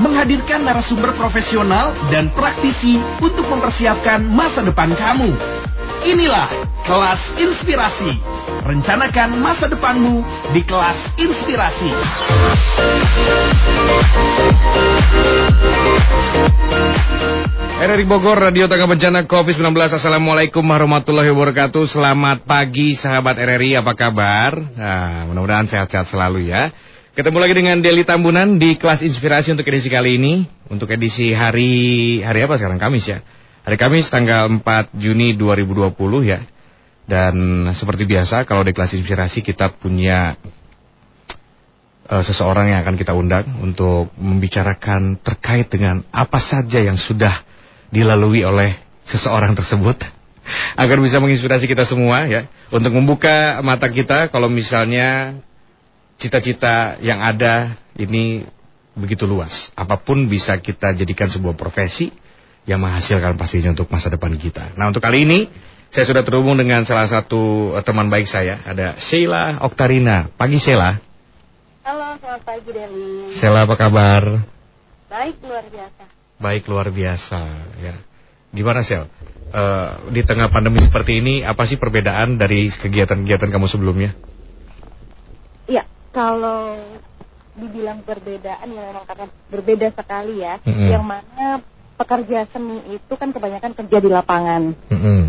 Menghadirkan narasumber profesional dan praktisi untuk mempersiapkan masa depan kamu. Inilah kelas inspirasi. Rencanakan masa depanmu di kelas inspirasi. RRI Bogor, Radio Tangga Bencana COVID-19. Assalamualaikum warahmatullahi wabarakatuh. Selamat pagi sahabat RRI, apa kabar? Nah, mudah-mudahan sehat-sehat selalu ya. Ketemu lagi dengan Deli Tambunan di kelas inspirasi untuk edisi kali ini. Untuk edisi hari, hari apa sekarang? Kamis ya. Hari Kamis tanggal 4 Juni 2020 ya. Dan seperti biasa kalau di kelas inspirasi kita punya uh, seseorang yang akan kita undang untuk membicarakan terkait dengan apa saja yang sudah dilalui oleh seseorang tersebut agar bisa menginspirasi kita semua ya untuk membuka mata kita kalau misalnya cita-cita yang ada ini begitu luas. Apa pun bisa kita jadikan sebuah profesi yang menghasilkan pastinya untuk masa depan kita. Nah untuk kali ini saya sudah terhubung dengan salah satu eh, teman baik saya. Ada Sheila Oktarina. Pagi Sheila. Halo selamat pagi Deli. Sheila apa kabar? Baik luar biasa. Baik luar biasa ya. Gimana Sel? Uh, di tengah pandemi seperti ini apa sih perbedaan dari kegiatan-kegiatan kamu sebelumnya? Iya, kalau dibilang perbedaan ya memang karena berbeda sekali ya. Mm -hmm. Yang mana pekerja seni itu kan kebanyakan kerja di lapangan. Mm -hmm.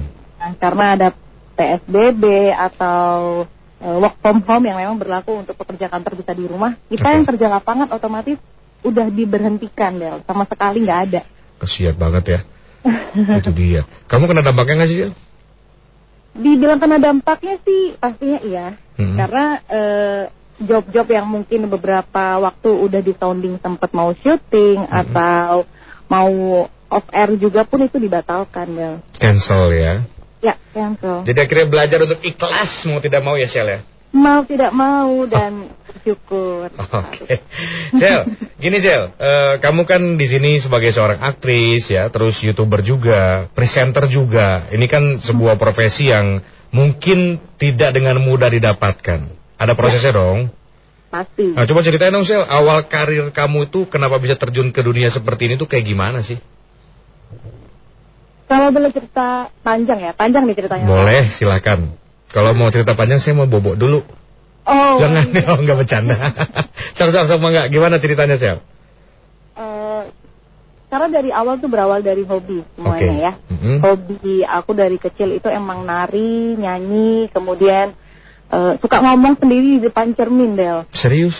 Nah, karena ada PSBB atau uh, work from home yang memang berlaku untuk pekerja kantor bisa di rumah. Kita Okay. yang kerja lapangan otomatis udah diberhentikan Del, sama sekali nggak ada. Kesian banget ya. Itu dia. Kamu kena dampaknya nggak sih Sel? Dibilang kena dampaknya sih pastinya iya. Mm-mm. Karena eh, job-job yang mungkin beberapa waktu udah di sounding sempat mau syuting atau mau off air juga pun itu dibatalkan Del. Cancel ya. Ya, cancel. Jadi akhirnya belajar untuk ikhlas mau tidak mau ya Sel ya. Mau tidak mau dan bersyukur. Oke, Sel, gini Sel, eh, kamu kan di sini sebagai seorang aktris ya, terus youtuber juga, presenter juga. Ini kan sebuah profesi yang mungkin tidak dengan mudah didapatkan. Ada prosesnya dong. Pasti. Nah, coba ceritain dong Sel, awal karir kamu itu kenapa bisa terjun ke dunia seperti ini tuh kayak gimana sih? Kalau boleh cerita panjang ya, panjang nih ceritanya. Boleh, silakan. Kalau mau cerita panjang saya mau bobok dulu. Oh, Jangan, oh, nggak bercanda. Sok, sok, enggak. Gimana ceritanya Sel? eh, karena dari awal tuh berawal dari hobi semuanya Oke. ya. Mhm. Hobi aku dari kecil itu emang nari, nyanyi, kemudian eh, suka ngomong sendiri di depan cermin Del. Serius?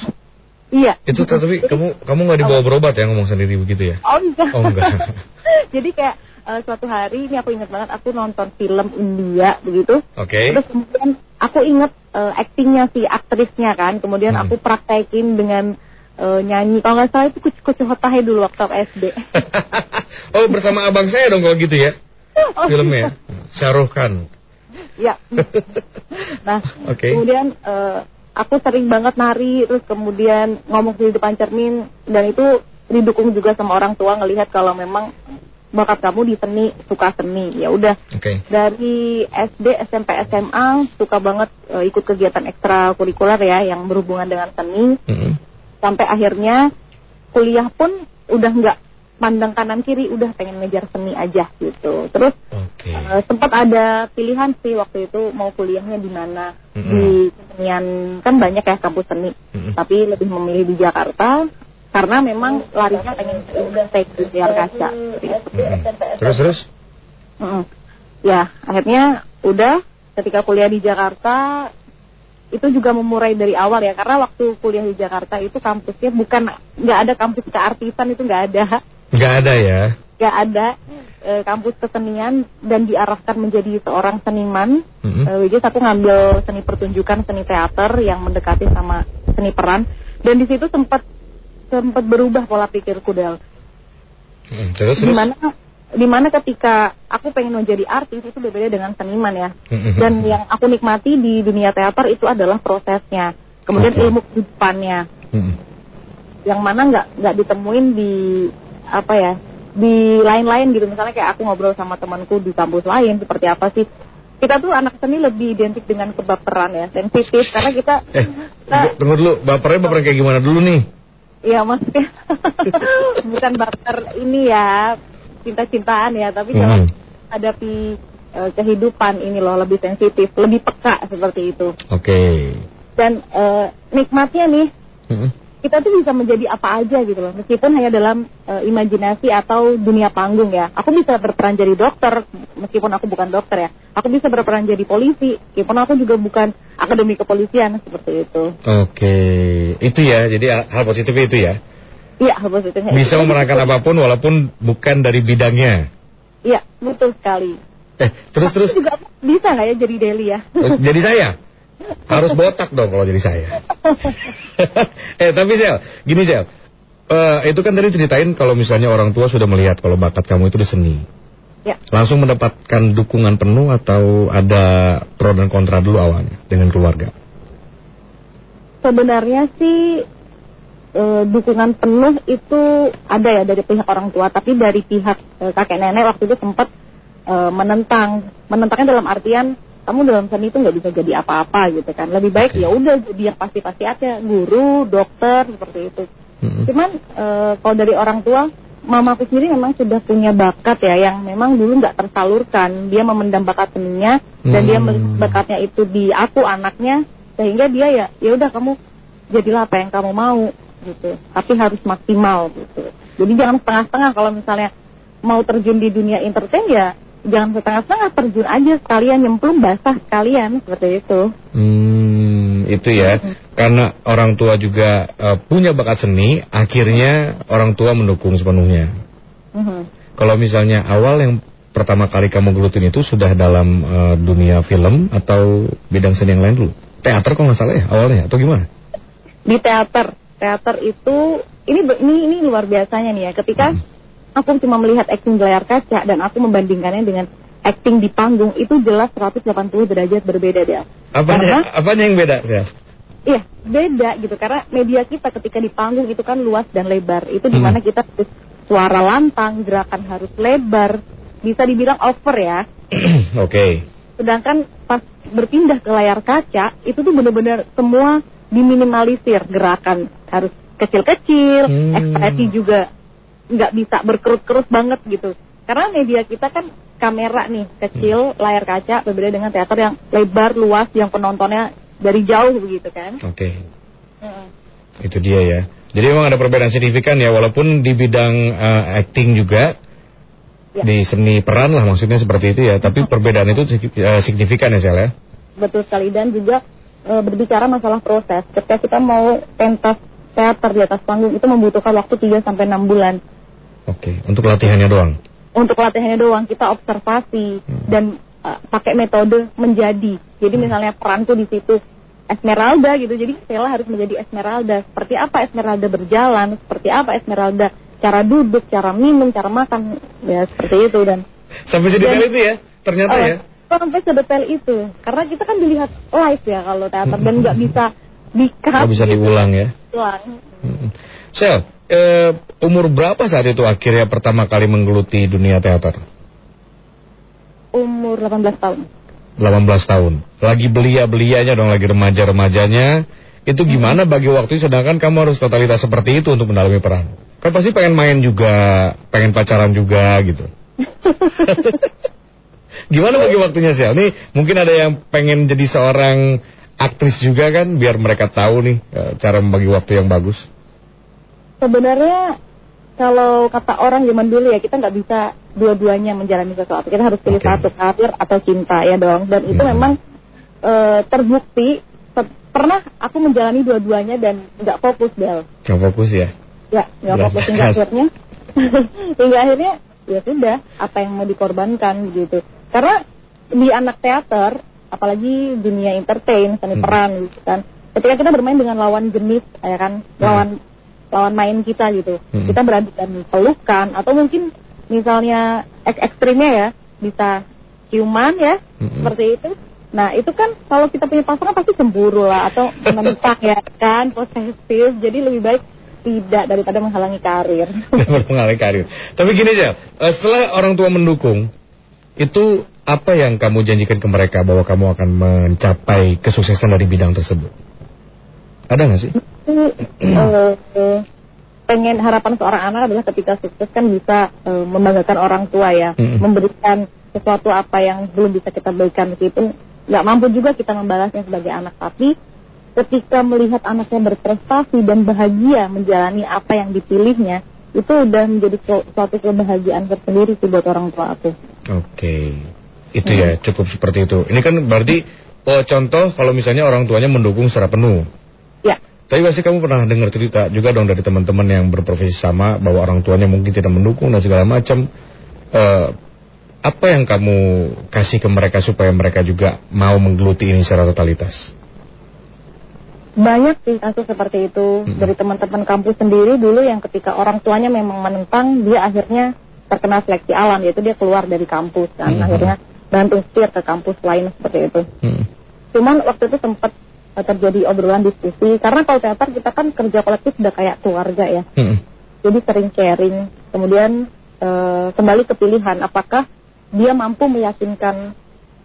Iya. Itu tapi kamu kamu nggak dibawa berobat ya ngomong sendiri begitu ya? Oh enggak. Oh, enggak. Jadi kayak eh, suatu hari ini aku ingat banget aku nonton film India begitu. Oke. Terus kemudian aku inget eh, aktingnya si aktrisnya kan. Kemudian Hmm. aku praktekin dengan eh, nyanyi. Kalau nggak salah itu kucu kucu hotahe dulu waktu aku SD. oh bersama abang saya dong kalau gitu ya Oh, filmnya. Syahrukh Khan. Iya. nah, Oke. kemudian eh, aku sering banget nari, terus kemudian ngomong di depan cermin, dan itu didukung juga sama orang tua ngelihat kalau memang bakat kamu di seni, suka seni. Ya udah, Oke. dari SD, SMP, SMA suka banget eh, ikut kegiatan ekstrakurikuler ya yang berhubungan dengan seni, Mm-mm. sampai akhirnya kuliah pun udah nggak pandang kanan kiri, udah pengen ngejar seni aja gitu. Terus Oke. Eh, sempat ada pilihan sih waktu itu mau kuliahnya di mana Mm-mm. di kesenian kan banyak ya kampus seni Mm-mm. tapi lebih memilih di Jakarta karena memang larinya pengen udah saya di layar kaca itu. Mm-mm. Terus terus? Mm-mm. ya akhirnya udah ketika kuliah di Jakarta itu juga memurai dari awal ya karena waktu kuliah di Jakarta itu kampusnya bukan nggak ada kampus keartisan itu nggak ada Nggak ada ya. nggak ada eh, kampus kesenian dan diarahkan menjadi seorang seniman. Mm-mm. Eh, which is aku ngambil seni pertunjukan, seni teater yang mendekati sama seni peran. Dan di situ sempat sempat berubah pola pikirku Del. Mm, Terus terus? Di mana di mana ketika aku pengen menjadi artis itu berbeda dengan seniman ya. Mm-mm. Dan yang aku nikmati di dunia teater itu adalah prosesnya. Kemudian Oke. ilmu kehidupannya Mm-mm. yang mana nggak nggak ditemuin di apa ya di lain-lain gitu misalnya kayak aku ngobrol sama temanku di kampus lain seperti apa sih kita tuh anak seni lebih identik dengan kebaperan ya sensitif karena kita Eh, kita tunggu dulu. Bapernya baper kayak gimana dulu nih? Iya maksudnya bukan baper ini ya cinta-cintaan ya, tapi Hmm. hadapi eh, kehidupan ini loh lebih sensitif, lebih peka seperti itu. Oke. Dan eh, nikmatnya nih Mm-mm. Kita tuh bisa menjadi apa aja gitu loh, meskipun hanya dalam eh, imajinasi atau dunia panggung ya. Aku bisa berperan jadi dokter, meskipun aku bukan dokter ya. Aku bisa berperan jadi polisi, meskipun aku juga bukan akademi kepolisian seperti itu. Oke, itu ya. Jadi hal positifnya itu ya. Iya, hal positifnya. Bisa memerankan apa pun walaupun bukan dari bidangnya. Iya, betul sekali. Eh, terus terus juga bisa nggak ya jadi Deli ya? jadi saya. Harus botak dong kalau jadi saya. eh, tapi Sel, gini Sel. Eh, itu kan tadi ceritain kalau misalnya orang tua sudah melihat kalau bakat kamu itu di seni. ya, Langsung mendapatkan dukungan penuh atau ada pro dan kontra dulu awalnya dengan keluarga? sebenarnya sih eh, dukungan penuh itu ada ya dari pihak orang tua, tapi dari pihak eh, kakek nenek waktu itu sempat eh, menentang, menentangnya dalam artian kamu dalam seni itu nggak bisa jadi apa-apa gitu kan. Lebih baik Oke. ya udah jadi yang pasti-pasti aja, guru, dokter seperti itu. Mm-mm. Cuman eh, kalau dari orang tua, mamaku sendiri memang sudah punya bakat ya yang memang dulu nggak tersalurkan. Dia memendam bakat seninya dan dia Hmm. melihat bakatnya itu di aku anaknya sehingga dia ya ya udah kamu jadilah apa yang kamu mau gitu. Tapi harus maksimal gitu. Jadi jangan setengah-setengah kalau misalnya mau terjun di dunia entertain ya jangan setengah-setengah terjun aja sekalian nyemplung basah sekalian seperti itu. Hmm, itu ya. Karena orang tua juga eh, punya bakat seni, akhirnya orang tua mendukung sepenuhnya. Mhm. Kalau misalnya awal yang pertama kali kamu gelutin itu sudah dalam eh, dunia film atau bidang seni yang lain dulu? Teater kok nggak salah ya awalnya atau gimana? di teater teater itu ini ini ini luar biasanya nih ya ketika aku cuma melihat acting di layar kaca dan aku membandingkannya dengan acting di panggung itu jelas 180 derajat berbeda dia Apanya, Karena- apanya yang beda, Sel? iya beda gitu karena media kita ketika di panggung itu kan luas dan lebar itu Hmm. di mana kita suara lantang gerakan harus lebar bisa dibilang over ya Oke. sedangkan pas berpindah ke layar kaca itu tuh bener-bener semua diminimalisir gerakan harus kecil-kecil Hmm. ekspresi juga nggak bisa berkerut-kerut banget gitu karena media kita kan kamera nih kecil layar kaca berbeda dengan teater yang lebar luas yang penontonnya dari jauh begitu kan Oke. Heeh. Itu dia ya. Jadi memang ada perbedaan signifikan ya walaupun di bidang eh, acting juga Ya. di seni peran lah maksudnya seperti itu ya, tapi perbedaan itu eh, signifikan ya Sel ya. betul sekali dan juga e, berbicara masalah proses ketika kita mau pentas teater di atas panggung itu membutuhkan waktu 3 sampai 6 bulan Oke, untuk latihannya doang. untuk latihannya doang kita observasi dan uh, pakai metode menjadi. Jadi misalnya peranku di situ Esmeralda gitu. Jadi Stella harus menjadi Esmeralda. Seperti apa Esmeralda berjalan, seperti apa Esmeralda cara duduk, cara minum, cara makan, ya seperti itu dan Sampai sedetail Dan- itu ya, ternyata Oh, ya. sampai sedetail itu. Karena kita kan dilihat live ya kalau teater dan nggak bisa Nggak bisa diulang ya. Ulang. Mm-mm. Sel, eh, umur berapa saat itu akhirnya pertama kali menggeluti dunia teater? Umur 18 tahun. 18 tahun. Lagi belia-belianya dong, lagi remaja-remajanya. Itu gimana bagi waktu sedangkan kamu harus totalitas seperti itu untuk mendalami peran? Kan pasti pengen main juga, pengen pacaran juga gitu. Gimana bagi waktunya Sel? Nih mungkin ada yang pengen jadi seorang aktris juga kan, biar mereka tahu nih eh, cara membagi waktu yang bagus. Sebenarnya kalau kata orang zaman dulu ya kita nggak bisa dua-duanya menjalani sesuatu. Kita harus pilih Oke. satu karir atau cinta ya dong. Dan itu Hmm. memang eh, terbukti. Pe- pernah aku menjalani dua-duanya dan nggak fokus Bel. Yang fokus ya. Ya nggak fokus hingga akhirnya. hingga akhirnya ya sudah apa yang mau dikorbankan gitu. Karena di anak teater apalagi dunia entertain seni Hmm. peran gitu kan. Ketika kita bermain dengan lawan jenis ya kan lawan lawan main kita gitu. Hmm. Kita beradu dan pelukan atau mungkin misalnya ek ekstrimnya ya bisa ciuman ya Hmm. seperti itu. Nah itu kan kalau kita punya pasangan pasti cemburu lah atau menentang ya kan posesif. Jadi lebih baik tidak daripada menghalangi karir. mengalami karir. Tapi gini aja, eh, setelah orang tua mendukung, itu apa yang kamu janjikan ke mereka bahwa kamu akan mencapai kesuksesan dari bidang tersebut? Ada nggak sih? Tapi, eh, eh, pengen harapan seorang anak adalah ketika sukses kan bisa uh, membanggakan orang tua ya, Mm-mm. memberikan sesuatu apa yang belum bisa kita berikan meskipun nggak mampu juga kita membalasnya sebagai anak. Tapi ketika melihat anaknya berprestasi dan bahagia menjalani apa yang dipilihnya, itu udah menjadi su- suatu kebahagiaan tersendiri sih buat orang tua aku. Oke. Itu ya cukup seperti itu. Ini kan berarti oh, contoh kalau misalnya orang tuanya mendukung secara penuh. Tapi pasti kamu pernah dengar cerita juga dong dari teman-teman yang berprofesi sama bahwa orang tuanya mungkin tidak mendukung dan segala macam. Eh, apa yang kamu kasih ke mereka supaya mereka juga mau menggeluti ini secara totalitas? banyak sih kasus seperti itu Mm-mm. dari teman-teman kampus sendiri dulu yang ketika orang tuanya memang menentang dia akhirnya terkena seleksi alam yaitu dia keluar dari kampus kan Mhm. akhirnya bantu setir ke kampus lain seperti itu Hmm. cuman waktu itu sempat terjadi obrolan diskusi. Karena kalau teater kita kan kerja kolektif sudah kayak keluarga ya. Hmm. jadi sering sharing. Kemudian eh, kembali ke pilihan. Apakah dia mampu meyakinkan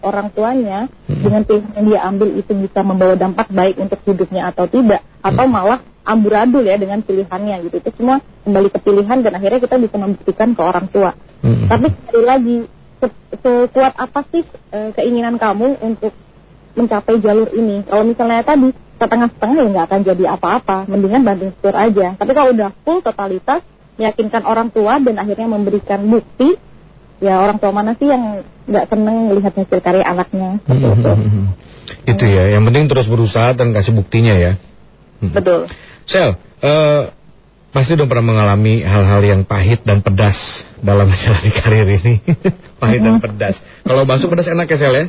orang tuanya Hmm. dengan pilihan yang dia ambil itu bisa membawa dampak baik untuk hidupnya atau tidak? Atau malah amburadul ya dengan pilihannya gitu. Itu semua kembali ke pilihan dan akhirnya kita bisa membuktikan ke orang tua. Hmm. tapi sekali lagi se- sekuat apa sih eh, keinginan kamu untuk mencapai jalur ini kalau misalnya tadi setengah-setengah ya nggak akan jadi apa-apa mendingan banting setir aja tapi kalau udah full totalitas meyakinkan orang tua dan akhirnya memberikan bukti ya orang tua mana sih yang nggak seneng melihat hasil karya anaknya seperti itu Hmm. Itu ya, yang penting terus berusaha dan kasih buktinya ya. Hmm. betul Sel, eh, pasti dong pernah mengalami hal-hal yang pahit dan pedas dalam menjalani karir ini. pahit dan pedas. Kalau bakso pedas enak ya Sel ya?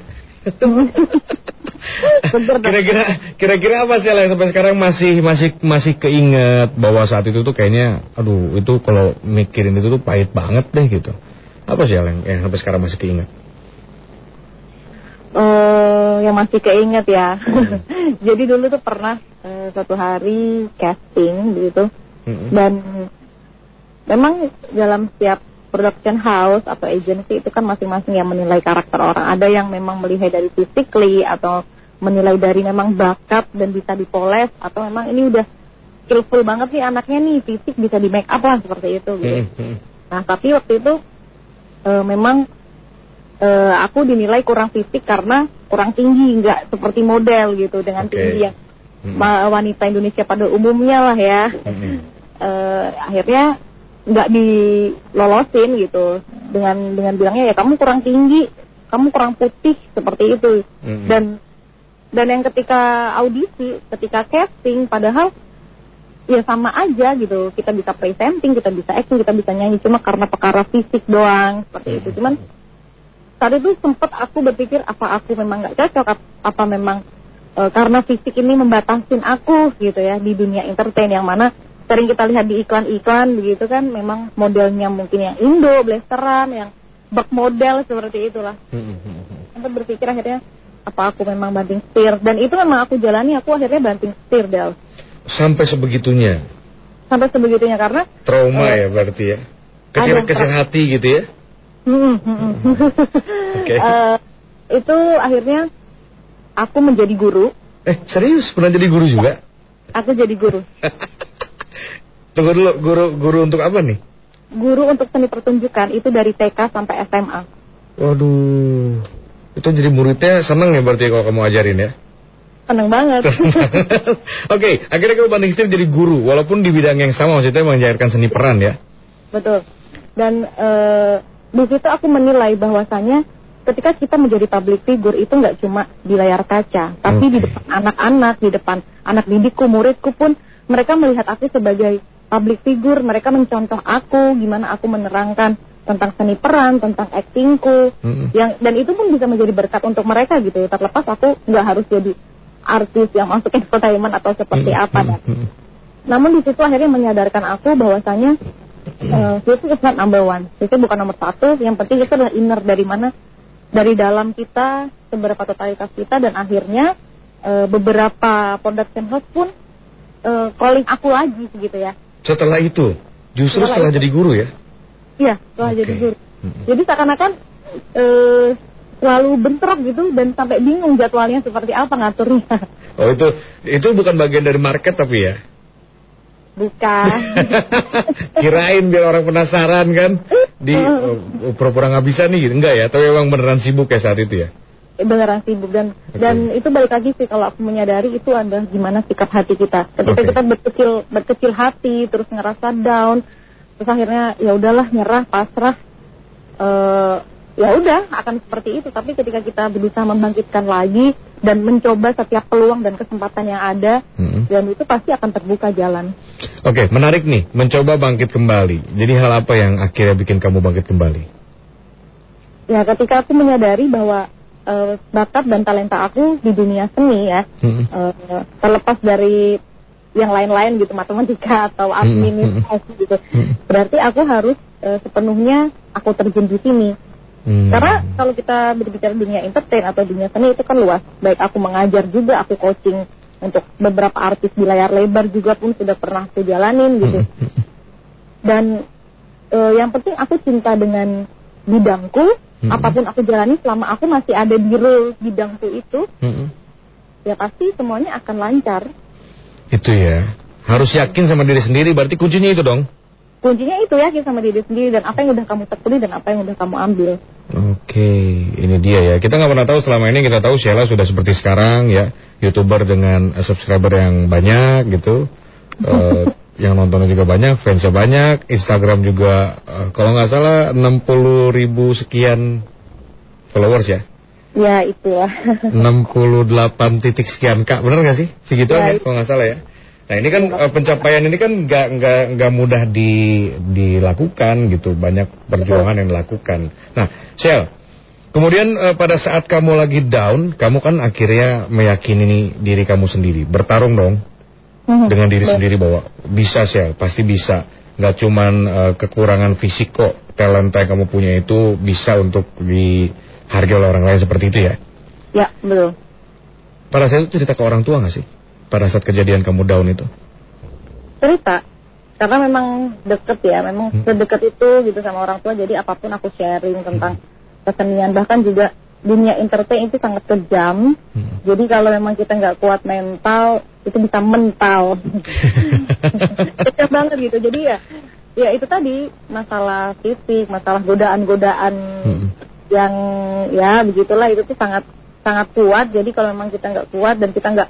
Kira-kira kira-kira apa Sel yang sampai sekarang masih masih masih keinget bahwa saat itu tuh kayaknya aduh itu kalau mikirin itu tuh pahit banget deh gitu. Apa sih yang, yang sampai sekarang masih keinget? eh yang masih keinget ya. Jadi dulu tuh pernah eh, suatu hari casting gitu Mm-mm. dan memang dalam setiap production house atau agency itu kan masing-masing yang menilai karakter orang. Ada yang memang melihat dari physically atau menilai dari memang bakat dan bisa dipoles atau memang ini udah skillful banget nih anaknya nih fisik bisa di make up lah seperti itu gitu. Mm-mm. Nah, tapi waktu itu eh, memang eh, aku dinilai kurang fisik karena kurang tinggi, nggak seperti model gitu dengan Oke. tinggi yang ma- wanita Indonesia pada umumnya lah ya. Mm-mm. Eh, akhirnya nggak dilolosin gitu dengan dengan bilangnya ya kamu kurang tinggi, kamu kurang putih seperti itu Mm-mm. dan dan yang ketika audisi, ketika casting, padahal ya sama aja gitu. Kita bisa presenting, kita bisa acting, kita bisa nyanyi, cuma karena perkara fisik doang seperti itu. Cuman saat itu sempat aku berpikir apa aku memang nggak cocok, ap- apa memang e, karena fisik ini membatasin aku gitu ya di dunia entertain yang mana sering kita lihat di iklan-iklan begitu kan, memang modelnya mungkin yang Indo, blasteran, yang bak model seperti itulah Mm-mm. sempat berpikir akhirnya apa aku memang banting setir dan itu memang aku jalani aku akhirnya banting setir Del Sampai sebegitunya. sampai sebegitunya karena Trauma Eh, ya berarti ya. Kecil ada kecil tra- hati gitu ya. hmm, hmm, hmm. Oke. Eh, itu akhirnya aku menjadi guru Eh serius pernah jadi guru juga? aku jadi guru Tunggu dulu guru guru untuk apa nih? guru untuk seni pertunjukan itu dari TK sampai SMA Waduh. Itu jadi muridnya seneng ya berarti kalau kamu ajarin ya? seneng banget Oke, akhirnya kamu banting setir jadi guru walaupun di bidang yang sama maksudnya mengajarkan seni peran ya. betul dan eh, di situ aku menilai bahwasanya ketika kita menjadi public figure itu nggak cuma di layar kaca tapi di Oke. depan anak-anak di depan anak didikku muridku pun mereka melihat aku sebagai public figure mereka mencontoh aku gimana aku menerangkan tentang seni peran tentang aktingku Mm-mm. yang dan itu pun bisa menjadi berkat untuk mereka gitu terlepas aku nggak harus jadi artis yang masuk entertainment atau seperti Mm-mm. apa dan namun di situ akhirnya menyadarkan aku bahwasanya uh, itu is not number one. Itu bukan nomor satu. Yang penting itu adalah inner dari mana, dari dalam kita, seberapa totalitas kita dan akhirnya uh, beberapa production house pun uh, calling aku lagi gitu ya. Setelah itu, justru Setelah setelah itu. jadi guru ya? Iya, setelah Oke. jadi guru. Jadi seakan-akan uh, selalu bentrok gitu dan sampai bingung jadwalnya seperti apa ngaturnya. Oh itu itu bukan bagian dari market tapi ya? Bukan. Kirain biar orang penasaran kan di oh, pura-pura nggak bisa nih, enggak ya? Tapi emang beneran sibuk ya saat itu ya? Beneran sibuk dan Oke. dan itu balik lagi sih kalau aku menyadari itu adalah gimana sikap hati kita ketika Oke. kita berkecil berkecil hati terus ngerasa down terus akhirnya ya udahlah nyerah pasrah eh ya udah akan seperti itu tapi ketika kita berusaha membangkitkan lagi dan mencoba setiap peluang dan kesempatan yang ada Mm-mm. dan itu pasti akan terbuka jalan Oke, menarik nih, mencoba bangkit kembali. Jadi hal apa yang akhirnya bikin kamu bangkit kembali? ya ketika aku menyadari bahwa eh, bakat dan talenta aku di dunia seni ya Mm-mm. eh, terlepas dari yang lain-lain gitu matematika atau administrasi gitu Mm. berarti aku harus eh, sepenuhnya aku terjun di sini Hmm. karena kalau kita berbicara dunia entertain atau dunia seni itu kan luas baik aku mengajar juga aku coaching untuk beberapa artis di layar lebar juga pun sudah pernah aku jalanin gitu Mm-mm. dan eh, yang penting aku cinta dengan bidangku Mm-mm. apa pun aku jalani selama aku masih ada di role bidangku itu Mm-mm. ya pasti semuanya akan lancar Itu ya. Harus yakin sama diri sendiri, berarti kuncinya itu dong. kuncinya itu yakin sama diri sendiri dan apa yang udah kamu tekuni dan apa yang udah kamu ambil Oke, ini dia ya. Kita nggak pernah tahu selama ini kita tahu Sheila sudah seperti sekarang ya, youtuber dengan subscriber yang banyak gitu, Eh, yang nontonnya juga banyak, fansnya banyak, Instagram juga eh, kalau nggak salah 60 ribu sekian followers ya, ya itu ya 68 titik sekian kak, bener nggak sih? Segitu Ya, ya, itu. kalau nggak salah ya. Nah ini kan eh, pencapaian ini kan nggak nggak nggak mudah di dilakukan gitu, banyak perjuangan yang dilakukan. Nah, Shell, kemudian eh, pada saat kamu lagi down, kamu kan akhirnya meyakini diri kamu sendiri, bertarung dong dengan diri sendiri bahwa bisa Shell, pasti bisa. Nggak cuman eh, kekurangan fisik kok, talenta yang kamu punya itu bisa untuk dihargai oleh orang lain seperti itu ya. ya betul Pada saat itu cerita ke orang tua nggak sih? Pada saat kejadian kamu down itu? cerita karena memang deket ya memang Hmm. sedekat itu gitu sama orang tua jadi apa pun aku sharing tentang kesenian bahkan juga dunia entertain itu sangat kejam Hmm. jadi kalau memang kita nggak kuat mental itu bisa mental kejam banget gitu jadi ya ya itu tadi masalah fisik masalah godaan-godaan Hmm. yang ya begitulah itu tuh sangat sangat kuat jadi kalau memang kita nggak kuat dan kita nggak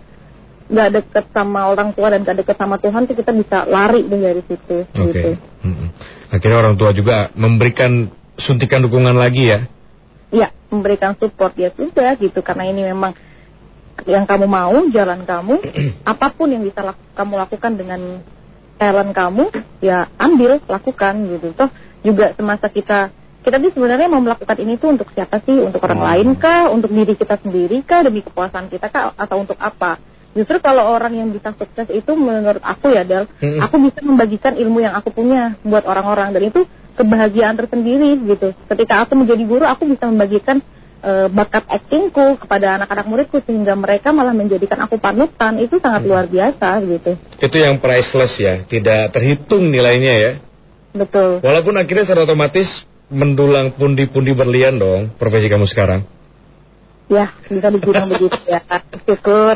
nggak deket sama orang tua dan nggak deket sama Tuhan tuh kita bisa lari deh dari situ Oke. gitu Mm-mm. Akhirnya orang tua juga memberikan suntikan dukungan lagi ya. Ya memberikan support ya sudah gitu. Karena ini memang yang kamu mau jalan kamu apa pun yang bisa lak- kamu lakukan dengan talent kamu ya ambil lakukan gitu. Toh juga semasa kita kita tuh sebenarnya mau melakukan ini tuh untuk siapa sih? Untuk orang Hmm. lain kah? Untuk diri kita sendiri kah? Demi kepuasan kita kah? Atau untuk apa? Justru kalau orang yang bisa sukses itu menurut aku ya Del Mm-mm. aku bisa membagikan ilmu yang aku punya buat orang-orang. Dan itu kebahagiaan tersendiri gitu ketika aku menjadi guru aku bisa membagikan eh, bakat aktingku kepada anak-anak muridku sehingga mereka malah menjadikan aku panutan itu sangat Hmm. luar biasa gitu Itu yang priceless ya, tidak terhitung nilainya ya. betul Walaupun akhirnya secara otomatis mendulang pundi-pundi berlian dong profesi kamu sekarang. Ya bisa dibilang begitu ya. Syukur.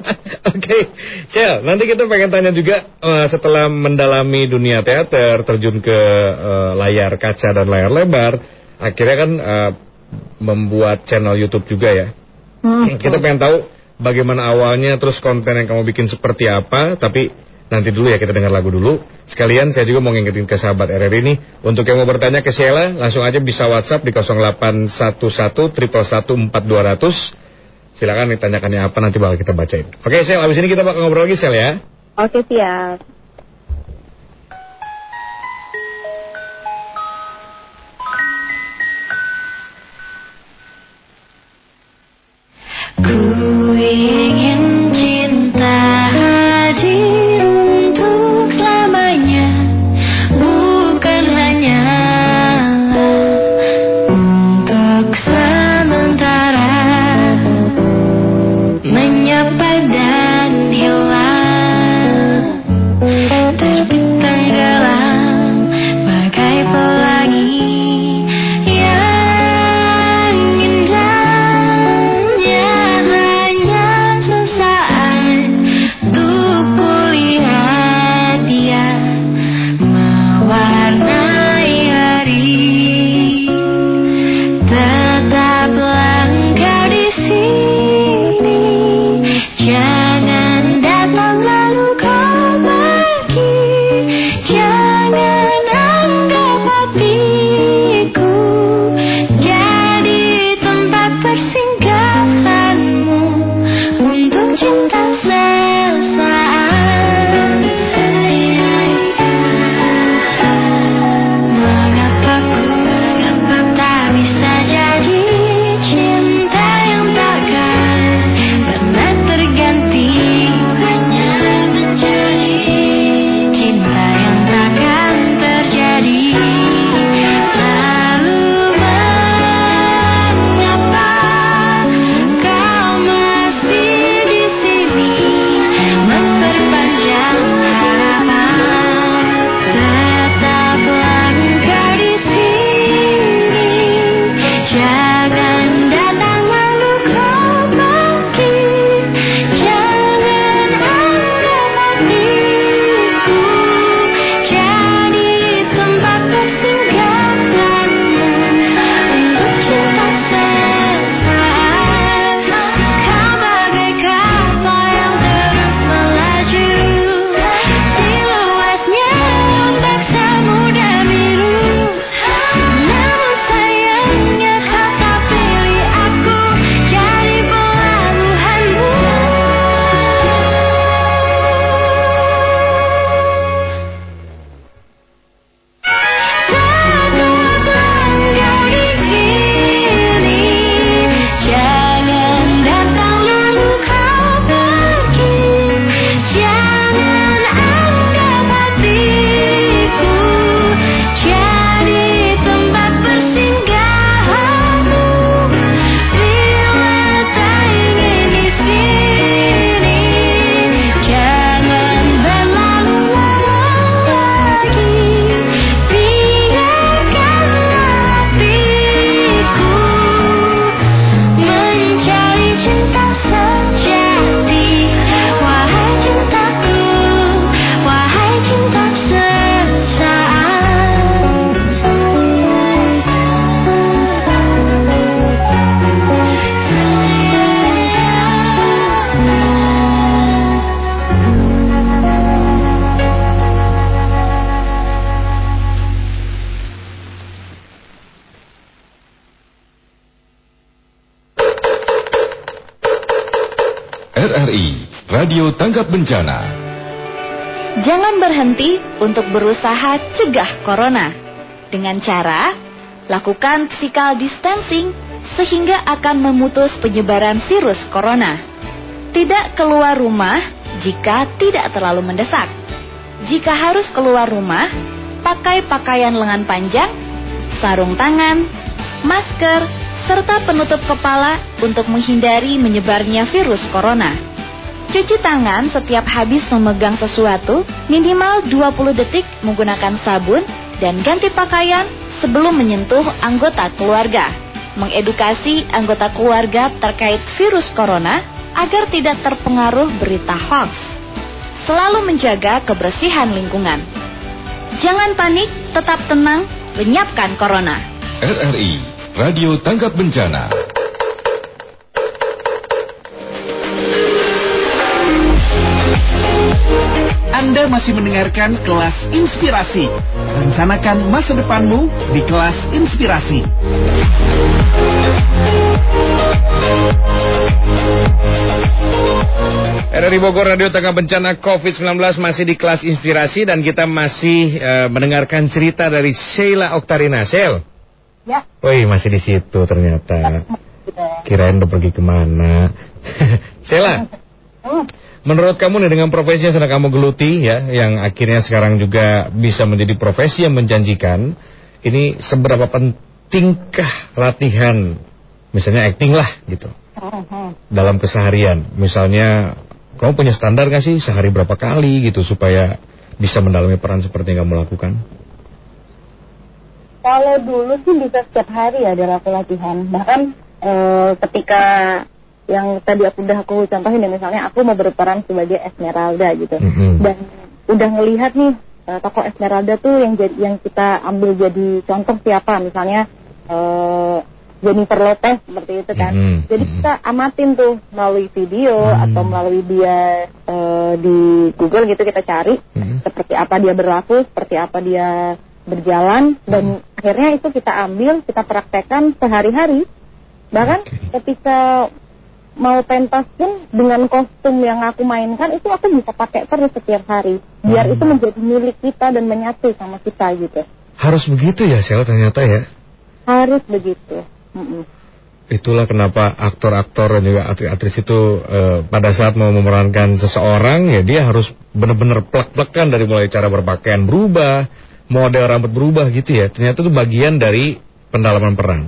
Oke, Shell, nanti kita pengen tanya juga eh, setelah mendalami dunia teater, terjun ke eh, layar kaca dan layar lebar, akhirnya kan eh, membuat channel YouTube juga ya. Hmm, Kita pengen tahu bagaimana awalnya, terus konten yang kamu bikin seperti apa, tapi nanti dulu ya kita dengar lagu dulu. Sekalian saya juga mau ngingetin ke sahabat RRI ini, untuk yang mau bertanya ke Sheila, langsung aja bisa WhatsApp di 0811 111 4200. Silakan ditanyakannya apa nanti bakal kita bacain. Oke, Sel, abis ini kita bakal ngobrol lagi, Sel ya. oke siap Ku ingin Radio Tanggap Bencana. Jangan berhenti untuk berusaha cegah corona dengan cara lakukan physical distancing sehingga akan memutus penyebaran virus corona. Tidak keluar rumah jika tidak terlalu mendesak. Jika harus keluar rumah, pakai pakaian lengan panjang, sarung tangan, masker, serta penutup kepala untuk menghindari menyebarnya virus corona. Cuci tangan setiap habis memegang sesuatu minimal 20 detik menggunakan sabun dan ganti pakaian sebelum menyentuh anggota keluarga. Mengedukasi anggota keluarga terkait virus corona agar tidak terpengaruh berita hoax. Selalu menjaga kebersihan lingkungan. Jangan panik, tetap tenang, lenyapkan corona. RRI Radio Tanggap Bencana. Anda masih mendengarkan kelas inspirasi. Rencanakan masa depanmu di kelas inspirasi. RRI Bogor Radio Tengah Bencana COVID-19 masih di kelas inspirasi dan kita masih uh, mendengarkan cerita dari Sheila Oktarina. Shel. Ya. Wih, masih di situ ternyata. Kirain udah pergi ke mana. Sheila, menurut kamu nih dengan profesi yang sedang kamu geluti ya, yang akhirnya sekarang juga bisa menjadi profesi yang menjanjikan, ini seberapa pentingkah latihan, misalnya acting lah gitu, dalam keseharian. Misalnya, kamu punya standar gak sih sehari berapa kali gitu supaya bisa mendalami peran seperti yang kamu lakukan? Kalau dulu sih bisa setiap hari ya ada aku latihan. Bahkan eh, ketika yang tadi aku udah aku contohin ya misalnya aku mau berperan sebagai Esmeralda gitu. Mhm. Dan udah ngelihat nih eh, tokoh Esmeralda tuh yang jadi yang kita ambil jadi contoh siapa misalnya eh, Jennifer Lopez seperti itu kan. Mhm, Jadi mhm. kita amatin tuh melalui video Hmm. atau melalui dia eh, di Google gitu kita cari Mhm. seperti apa dia berlaku, seperti apa dia berjalan dan akhirnya itu kita ambil, kita praktekkan sehari-hari. Bahkan Oke. ketika mau pentas pun dengan kostum yang aku mainkan itu aku bisa pakai terus setiap hari. Biar Hmm. itu menjadi milik kita dan menyatu sama kita gitu. Harus begitu ya Sheila ternyata ya. Harus begitu. Mm-mm. Itulah kenapa aktor-aktor dan juga aktris-aktris itu eh, pada saat mau memerankan seseorang ya dia harus benar-benar plek-plekan dari mulai cara berpakaian berubah, model rambut berubah gitu ya. Ternyata itu bagian dari pendalaman peran.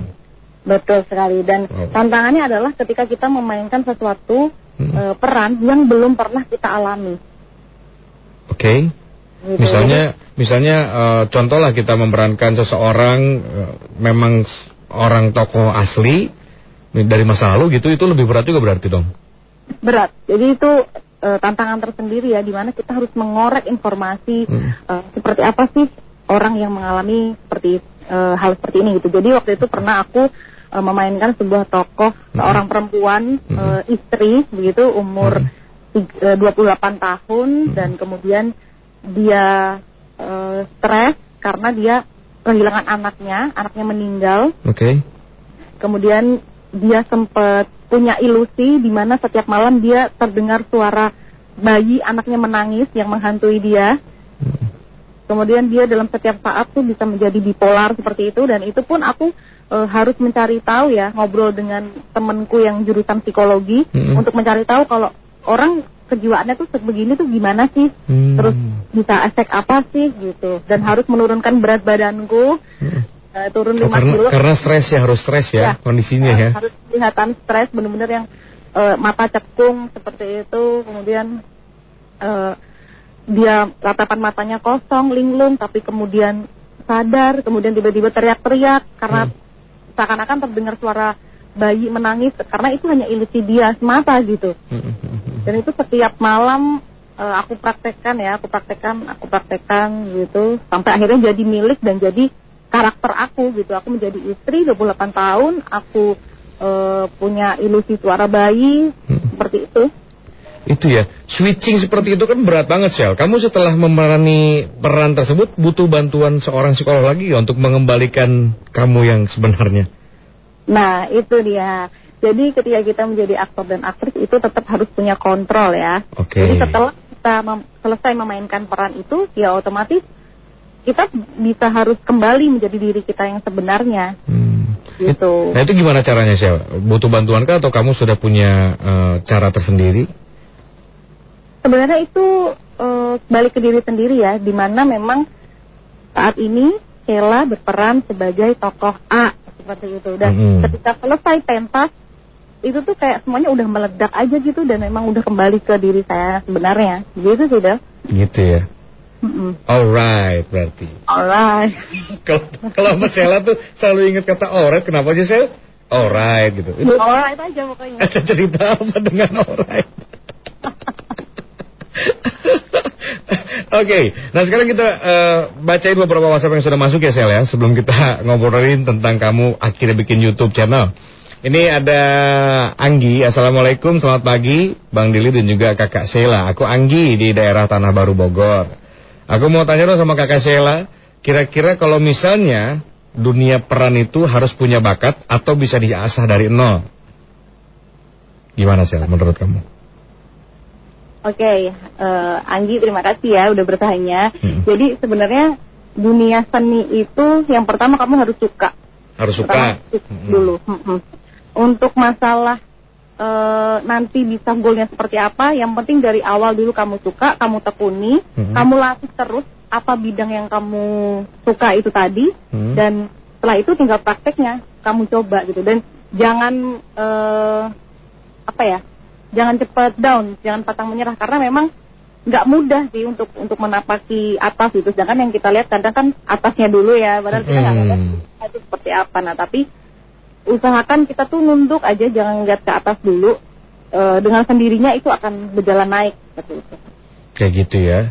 Betul sekali dan Wow. tantangannya adalah ketika kita memainkan sesuatu Hmm. eh, peran yang belum pernah kita alami. Oke. Gitu. Misalnya misalnya eh, contohlah kita memerankan seseorang eh, memang orang tokoh asli dari masa lalu gitu itu lebih berat juga berarti dong. berat. Jadi itu tantangan tersendiri ya, di mana kita harus mengorek informasi Hmm. eh, seperti apa sih orang yang mengalami seperti eh, hal seperti ini gitu. Jadi waktu itu pernah aku eh, memainkan sebuah tokoh seorang perempuan Hmm. eh, istri begitu umur Hmm. tig- eh, 28 tahun dan kemudian dia eh, stres karena dia kehilangan anaknya, anaknya meninggal Oke. kemudian dia sempat punya ilusi di mana setiap malam dia terdengar suara bayi anaknya menangis yang menghantui dia. Kemudian dia dalam setiap saat tuh bisa menjadi bipolar seperti itu dan itu pun aku eh, harus mencari tahu ya ngobrol dengan temenku yang jurusan psikologi Mm-mm. untuk mencari tahu kalau orang kejiwaannya tuh begini tuh gimana sih Hmm. terus bisa efek apa sih gitu dan harus menurunkan berat badanku Hmm. eh, turun Oh, 5 karena kilo karena stres ya harus stres ya, Ya. kondisinya Eh, ya. Harus kelihatan stres benar-benar yang eh, mata cekung seperti itu, kemudian eh, dia tatapan matanya kosong, linglung, tapi kemudian sadar, kemudian tiba-tiba teriak-teriak karena seakan-akan terdengar suara bayi menangis karena itu hanya ilusi dia semata gitu. Hmm. Dan itu setiap malam eh, aku praktekkan ya, aku praktekkan, aku praktekkan gitu sampai akhirnya jadi milik dan jadi karakter aku gitu. Aku menjadi istri 28 tahun, aku eh, punya ilusi suara bayi seperti itu. Itu ya, switching seperti itu kan berat banget Shell. Kamu setelah memerani peran tersebut butuh bantuan seorang psikolog lagi ya untuk mengembalikan kamu yang sebenarnya. Nah, itu dia. Jadi ketika kita menjadi aktor dan aktris itu tetap harus punya kontrol ya. Oke. Jadi setelah kita mem- selesai memainkan peran itu, ya otomatis kita bisa harus kembali menjadi diri kita yang sebenarnya. Hmm. Gitu. Nah itu gimana caranya Sel? Butuh bantuan kah atau kamu sudah punya eh, cara tersendiri? Sebenarnya itu eh, balik ke diri sendiri ya, di mana memang saat ini Sheila berperan sebagai tokoh A seperti itu. Dan Mm-mm. ketika selesai pentas, itu tuh kayak semuanya udah meledak aja gitu dan memang udah kembali ke diri saya sebenarnya. Gitu sudah. Gitu ya. Mm-mm. Alright berarti. Alright. Kalau sama Sela tuh selalu ingat kata alright, kenapa sih Sel? Alright gitu. Itu Alright aja pokoknya. ada cerita apa dengan alright? Oke, nah sekarang kita eh, bacain beberapa WhatsApp yang sudah masuk ya Sel ya Sebelum kita ngobrolin tentang kamu akhirnya bikin YouTube channel. Ini ada Anggi, Assalamualaikum, selamat pagi Bang Dili dan juga kakak Sheila Aku Anggi di daerah Tanah Baru Bogor. Aku mau tanya dong sama kakak Sheila Kira-kira kalau misalnya dunia peran itu harus punya bakat atau bisa diasah dari nol? Gimana Sheila menurut kamu? Oke, eh, Anggi terima kasih ya udah bertanya. Hmm. Jadi sebenarnya dunia seni itu yang pertama kamu harus suka. Harus Pertama, suka suka Mm-mm. dulu. Mm-mm. Untuk masalah eh, nanti bisa goalnya seperti apa, yang penting dari awal dulu kamu suka, kamu tekuni, Mm-mm. kamu latih terus apa bidang yang kamu suka itu tadi, Hmm. dan setelah itu tinggal prakteknya kamu coba gitu. Dan jangan eh, apa ya, jangan cepat down, jangan patang menyerah karena memang nggak mudah sih untuk untuk menapaki atas gitu. Sedangkan yang kita lihat kadang kan atasnya dulu ya, padahal kita nggak Hmm. itu seperti apa. Nah tapi usahakan kita tuh nunduk aja, jangan lihat ke atas dulu. Eh, dengan sendirinya itu akan berjalan naik seperti itu. Kayak gitu ya.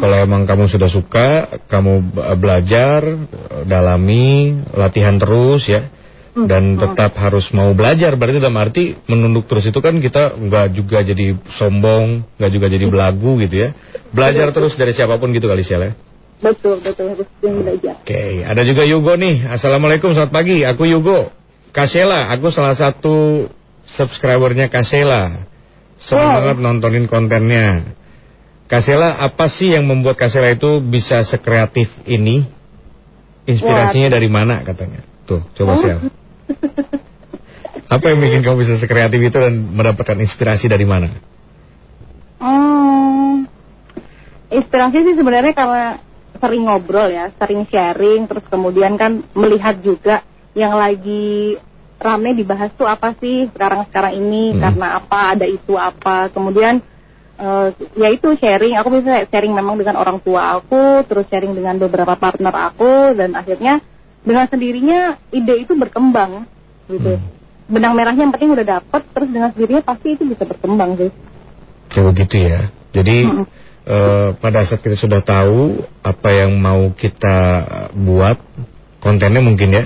Kalau emang kamu sudah suka, kamu be- belajar, eh, dalami, latihan terus ya. Hmm, Dan tetap harus mau belajar. Berarti dalam arti menunduk terus itu kan kita nggak juga jadi sombong, nggak juga jadi belagu gitu ya. Belajar terus dari siapa pun gitu kali Syel ya. Betul betul harus sering belajar. Oke, ada juga Yugo nih. Assalamualaikum, selamat pagi. Aku Yugo. Kasela, aku salah satu subscribernya Kasela. Senang Wow. banget nontonin kontennya. Kasela, apa sih yang membuat Kasela itu bisa sekreatif ini? Inspirasinya dari mana katanya? Tuh, coba Oh. Apa yang bikin kamu bisa sekreatif itu dan mendapatkan inspirasi dari mana? Hmm, inspirasi sih sebenarnya karena sering ngobrol ya, sering sharing, terus kemudian kan melihat juga yang lagi rame dibahas tuh apa sih sekarang-sekarang ini, Hmm. karena apa, ada isu apa, kemudian eh, ya itu sharing, aku bisa sharing memang dengan orang tua aku, terus sharing dengan beberapa partner aku, dan akhirnya dengan sendirinya ide itu berkembang gitu. Hmm. Benang merahnya yang penting udah dapet, terus dengan sendirinya pasti itu bisa berkembang sih. Kayak begitu ya. Jadi Mm-mm. eh, pada saat kita sudah tahu apa yang mau kita buat, kontennya mungkin ya.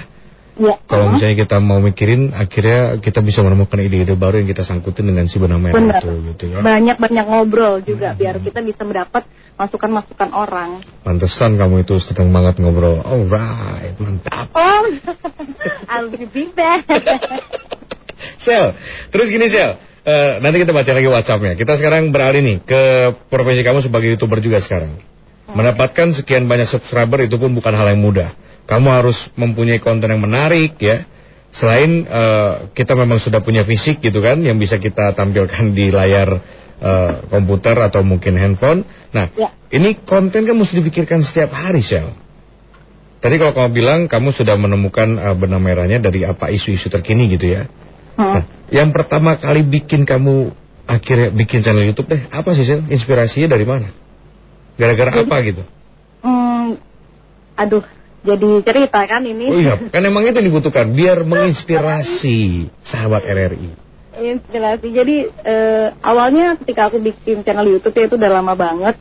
Ya. Kalau uh-huh. misalnya kita mau mikirin, akhirnya kita bisa menemukan ide-ide baru yang kita sangkutin dengan si benang merah Benar. itu, gitu ya. banyak-banyak ngobrol juga biar kita bisa mendapat masukan-masukan orang. Pantesan kamu itu sedang banget ngobrol. Alright, mantap. Oh, I'll be back. Sel, terus gini Sel, Eh, nanti kita baca lagi WhatsAppnya. Kita sekarang beralih nih ke profesi kamu sebagai youtuber juga sekarang. Mendapatkan sekian banyak subscriber itu pun bukan hal yang mudah. Kamu harus mempunyai konten yang menarik ya. Selain eh, kita memang sudah punya fisik gitu kan, yang bisa kita tampilkan di layar eh, komputer atau mungkin handphone. Nah, Ya. ini konten kan mesti dipikirkan setiap hari, Sel. Tadi kalau kamu bilang kamu sudah menemukan eh, benang merahnya dari apa isu-isu terkini gitu ya. Hmm. Nah, yang pertama kali bikin kamu akhirnya bikin channel YouTube deh, apa sih Sel? Inspirasinya dari mana? Gara-gara apa gitu? Hmm, aduh, jadi cerita kan ini. Oh iya, kan emang itu dibutuhkan biar menginspirasi sahabat RRI. Inspirasi. Jadi eh, awalnya ketika aku bikin channel YouTube ya itu udah lama banget.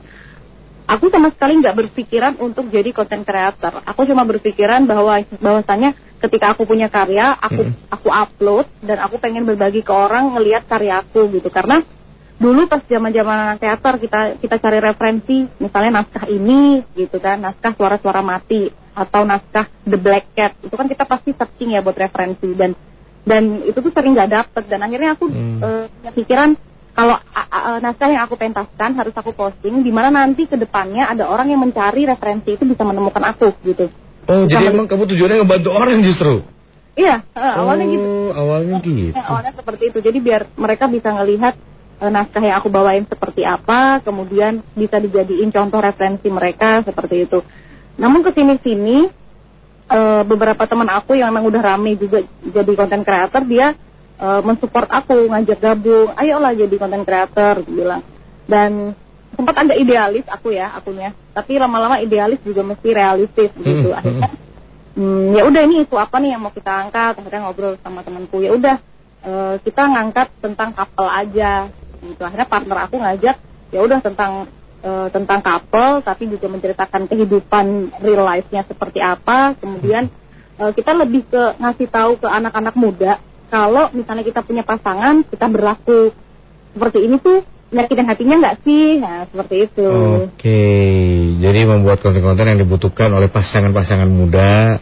Aku sama sekali nggak berpikiran untuk jadi content creator. Aku cuma berpikiran bahwa bahwasannya ketika aku punya karya, aku Mm-mm. aku upload dan aku pengen berbagi ke orang ngelihat karyaku gitu. Karena dulu pas zaman-zaman teater kita kita cari referensi, misalnya naskah ini gitu kan, naskah suara-suara mati atau naskah The Black Cat. Itu kan kita pasti searching ya buat referensi dan dan itu tuh sering nggak dapet dan akhirnya aku Hmm. eh, punya pikiran kalau naskah yang aku pentaskan harus aku posting di mana nanti ke depannya ada orang yang mencari referensi itu bisa menemukan aku gitu Oh, jadi Sama- emang kamu tujuannya ngebantu orang justru? iya eh, awalnya gitu Oh, awalnya gitu. Ya, awalnya seperti itu. Jadi biar mereka bisa ngelihat eh, naskah yang aku bawain seperti apa, kemudian bisa dijadiin contoh referensi mereka seperti itu. Namun ke sini-sini eh, beberapa teman aku yang memang udah rame juga jadi konten creator, dia eh, mensupport aku, ngajak gabung, ayolah jadi konten creator, bilang. Dan sempat agak idealis aku ya akunya, tapi lama-lama idealis juga mesti realistis gitu. Hmm, Akhirnya hmm, ya udah ini isu apa nih yang mau kita angkat akhirnya ngobrol sama temanku ya udah eh, kita ngangkat tentang couple aja gitu. Akhirnya partner aku ngajak ya udah tentang eh, tentang couple tapi juga menceritakan kehidupan real life-nya seperti apa. Kemudian eh, kita lebih ke ngasih tahu ke anak-anak muda kalau misalnya kita punya pasangan kita berlaku seperti ini tuh nyakitin hatinya nggak sih? Nah seperti itu. Oke, jadi membuat konten-konten yang dibutuhkan oleh pasangan-pasangan muda.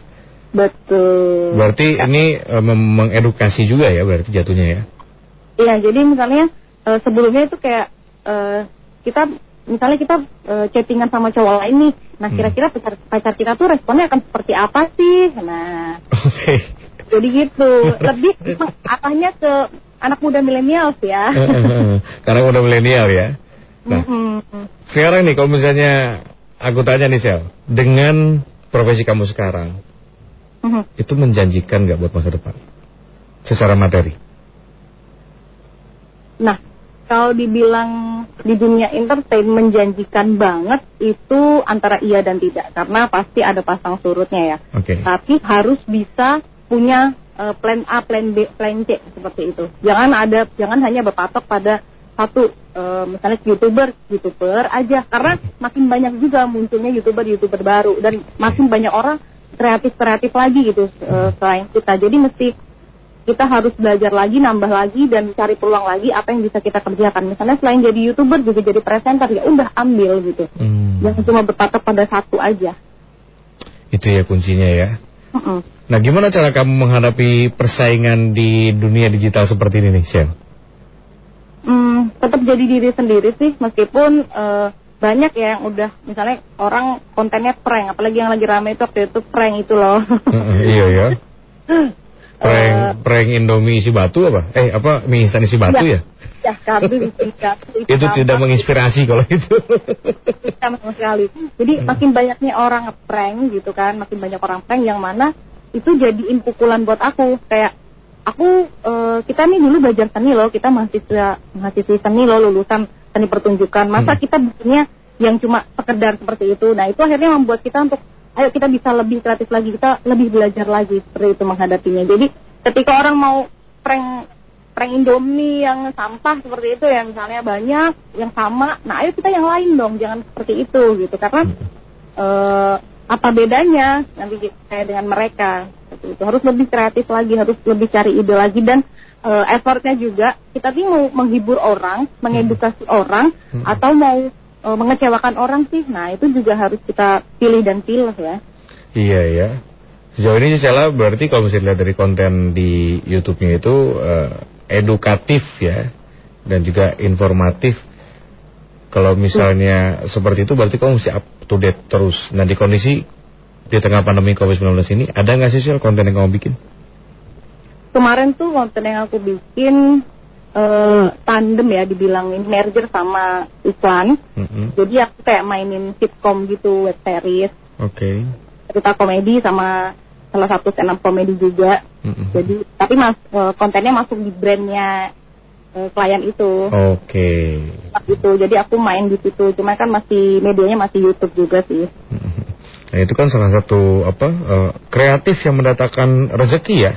betul. Berarti ini eh, mengedukasi juga ya berarti jatuhnya ya? Iya, jadi misalnya eh, sebelumnya itu kayak eh, kita misalnya kita eh, chattingan sama cowok lain nih. Nah, Hmm. kira-kira pacar, pacar kita tuh responnya akan seperti apa sih? Nah, Oke. jadi gitu. Lebih arahnya ke anak muda milenial ya. Karena udah milenial ya. Nah, Mm-mm. sekarang nih kalau misalnya aku tanya nih Sel, dengan profesi kamu sekarang, Mhm. itu menjanjikan nggak buat masa depan? Secara materi? Nah, kalau dibilang di dunia entertain menjanjikan banget itu antara iya dan tidak karena pasti ada pasang surutnya ya. Oke. tapi harus bisa punya eh, plan A, plan B, plan C seperti itu. Jangan ada, jangan hanya berpatok pada satu, eh, misalnya youtuber, youtuber aja, karena makin banyak juga munculnya youtuber, youtuber baru dan makin banyak orang kreatif kreatif lagi gitu eh, selain kita. Jadi mesti kita harus belajar lagi, nambah lagi dan cari peluang lagi apa yang bisa kita kerjakan. Misalnya selain jadi youtuber juga jadi presenter ya udah ambil gitu. Hmm, Jangan cuma berpatok pada satu aja. itu ya kuncinya ya. Mm-mm. Nah, gimana cara kamu menghadapi persaingan di dunia digital seperti ini nih? Hmm, tetap jadi diri sendiri sih meskipun eh, banyak ya yang udah misalnya orang kontennya prank apalagi yang lagi rame itu waktu itu prank itu loh Heeh, iya ya. Prank, Eh, prank Indomie isi batu apa? Eh, apa mie instan isi batu ya? ya kambing bikin kambing, Itu apa, tidak menginspirasi kalau itu. sama sekali jadi makin banyaknya orang prank gitu kan makin banyak orang prank yang mana itu jadiin pukulan buat aku kayak aku eh, kita nih dulu belajar seni loh kita mahasiswa mahasiswi seni loh lulusan seni pertunjukan masa Hmm. kita bikinnya yang cuma sekedar seperti itu nah itu akhirnya membuat kita untuk ayo kita bisa lebih kreatif lagi kita lebih belajar lagi seperti itu menghadapinya. Jadi ketika orang mau prank prank Indomie yang sampah seperti itu ya misalnya banyak yang sama nah ayo kita yang lain dong jangan seperti itu gitu. Karena eh, apa bedanya nanti kayak dengan mereka? Seperti itu. Harus lebih kreatif lagi harus lebih cari ide lagi dan eh, effortnya juga kita tuh mau menghibur orang mengedukasi orang Hmm. atau mau eh, mengecewakan orang sih nah itu juga harus kita pilih dan pilih ya iya ya. Sejauh ini sih Sela berarti kalau misalnya lihat dari konten di YouTube-nya itu eh, edukatif ya dan juga informatif. Kalau misalnya seperti itu berarti kamu mesti up to date terus. Nah di kondisi di tengah pandemi COVID-19 ini ada nggak sih konten yang kamu bikin? kemarin tuh konten yang aku bikin eh, tandem ya dibilang ini merger sama iklan Mm-mm. jadi aku kayak mainin sitcom gitu web series Oke. cerita komedi sama salah satu stand up komedi juga Mm-mm. jadi tapi mas eh, kontennya masuk di brandnya eh, klien itu Oke. gitu jadi aku main di situ cuma kan masih medianya masih YouTube juga sih. Nah itu kan salah satu apa eh, kreatif yang mendatangkan rezeki ya.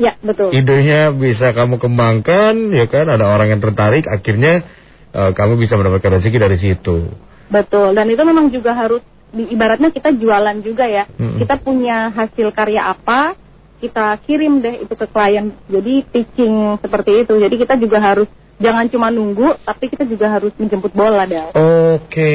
Ya betul idenya bisa kamu kembangkan, ya kan? Ada orang yang tertarik, akhirnya eh, kamu bisa mendapatkan rezeki dari situ. Betul, dan itu memang juga harus di, ibaratnya kita jualan juga ya. Mm-mm. Kita punya hasil karya apa, kita kirim deh itu ke klien. Jadi pitching seperti itu. Jadi kita juga harus jangan cuma nunggu, tapi kita juga harus menjemput bola dah. Oke,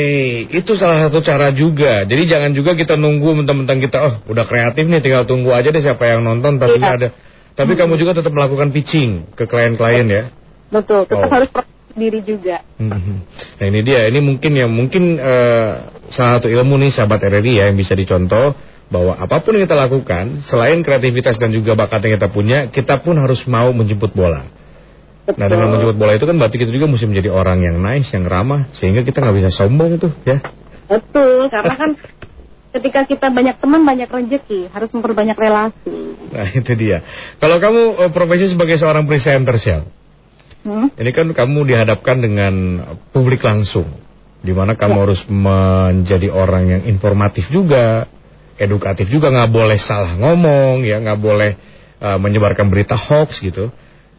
itu salah satu cara juga. Jadi jangan juga kita nunggu mentang-mentang kita, oh udah kreatif nih, tinggal tunggu aja deh siapa yang nonton, tapi Iya. ada Tapi kamu juga tetap melakukan pitching ke klien-klien ya. Betul, tetap Oh. harus diri juga. Mhm. Nah ini dia, ini mungkin ya mungkin eh, salah satu ilmu nih sahabat RRI ya yang bisa dicontoh bahwa apa pun yang kita lakukan selain kreativitas dan juga bakat yang kita punya, kita pun harus mau menjemput bola. Betul. Nah dengan menjemput bola itu kan berarti kita juga mesti menjadi orang yang nice, yang ramah sehingga kita nggak bisa sombong tuh ya. Betul, karena kan ketika kita banyak teman banyak rezeki, harus memperbanyak relasi. Nah itu dia. Kalau kamu eh, profesi sebagai seorang presenter Shell, Hmm? ini kan kamu dihadapkan dengan publik langsung, di mana kamu harus menjadi orang yang informatif juga, edukatif juga, nggak boleh salah ngomong, ya nggak boleh eh, menyebarkan berita hoax gitu.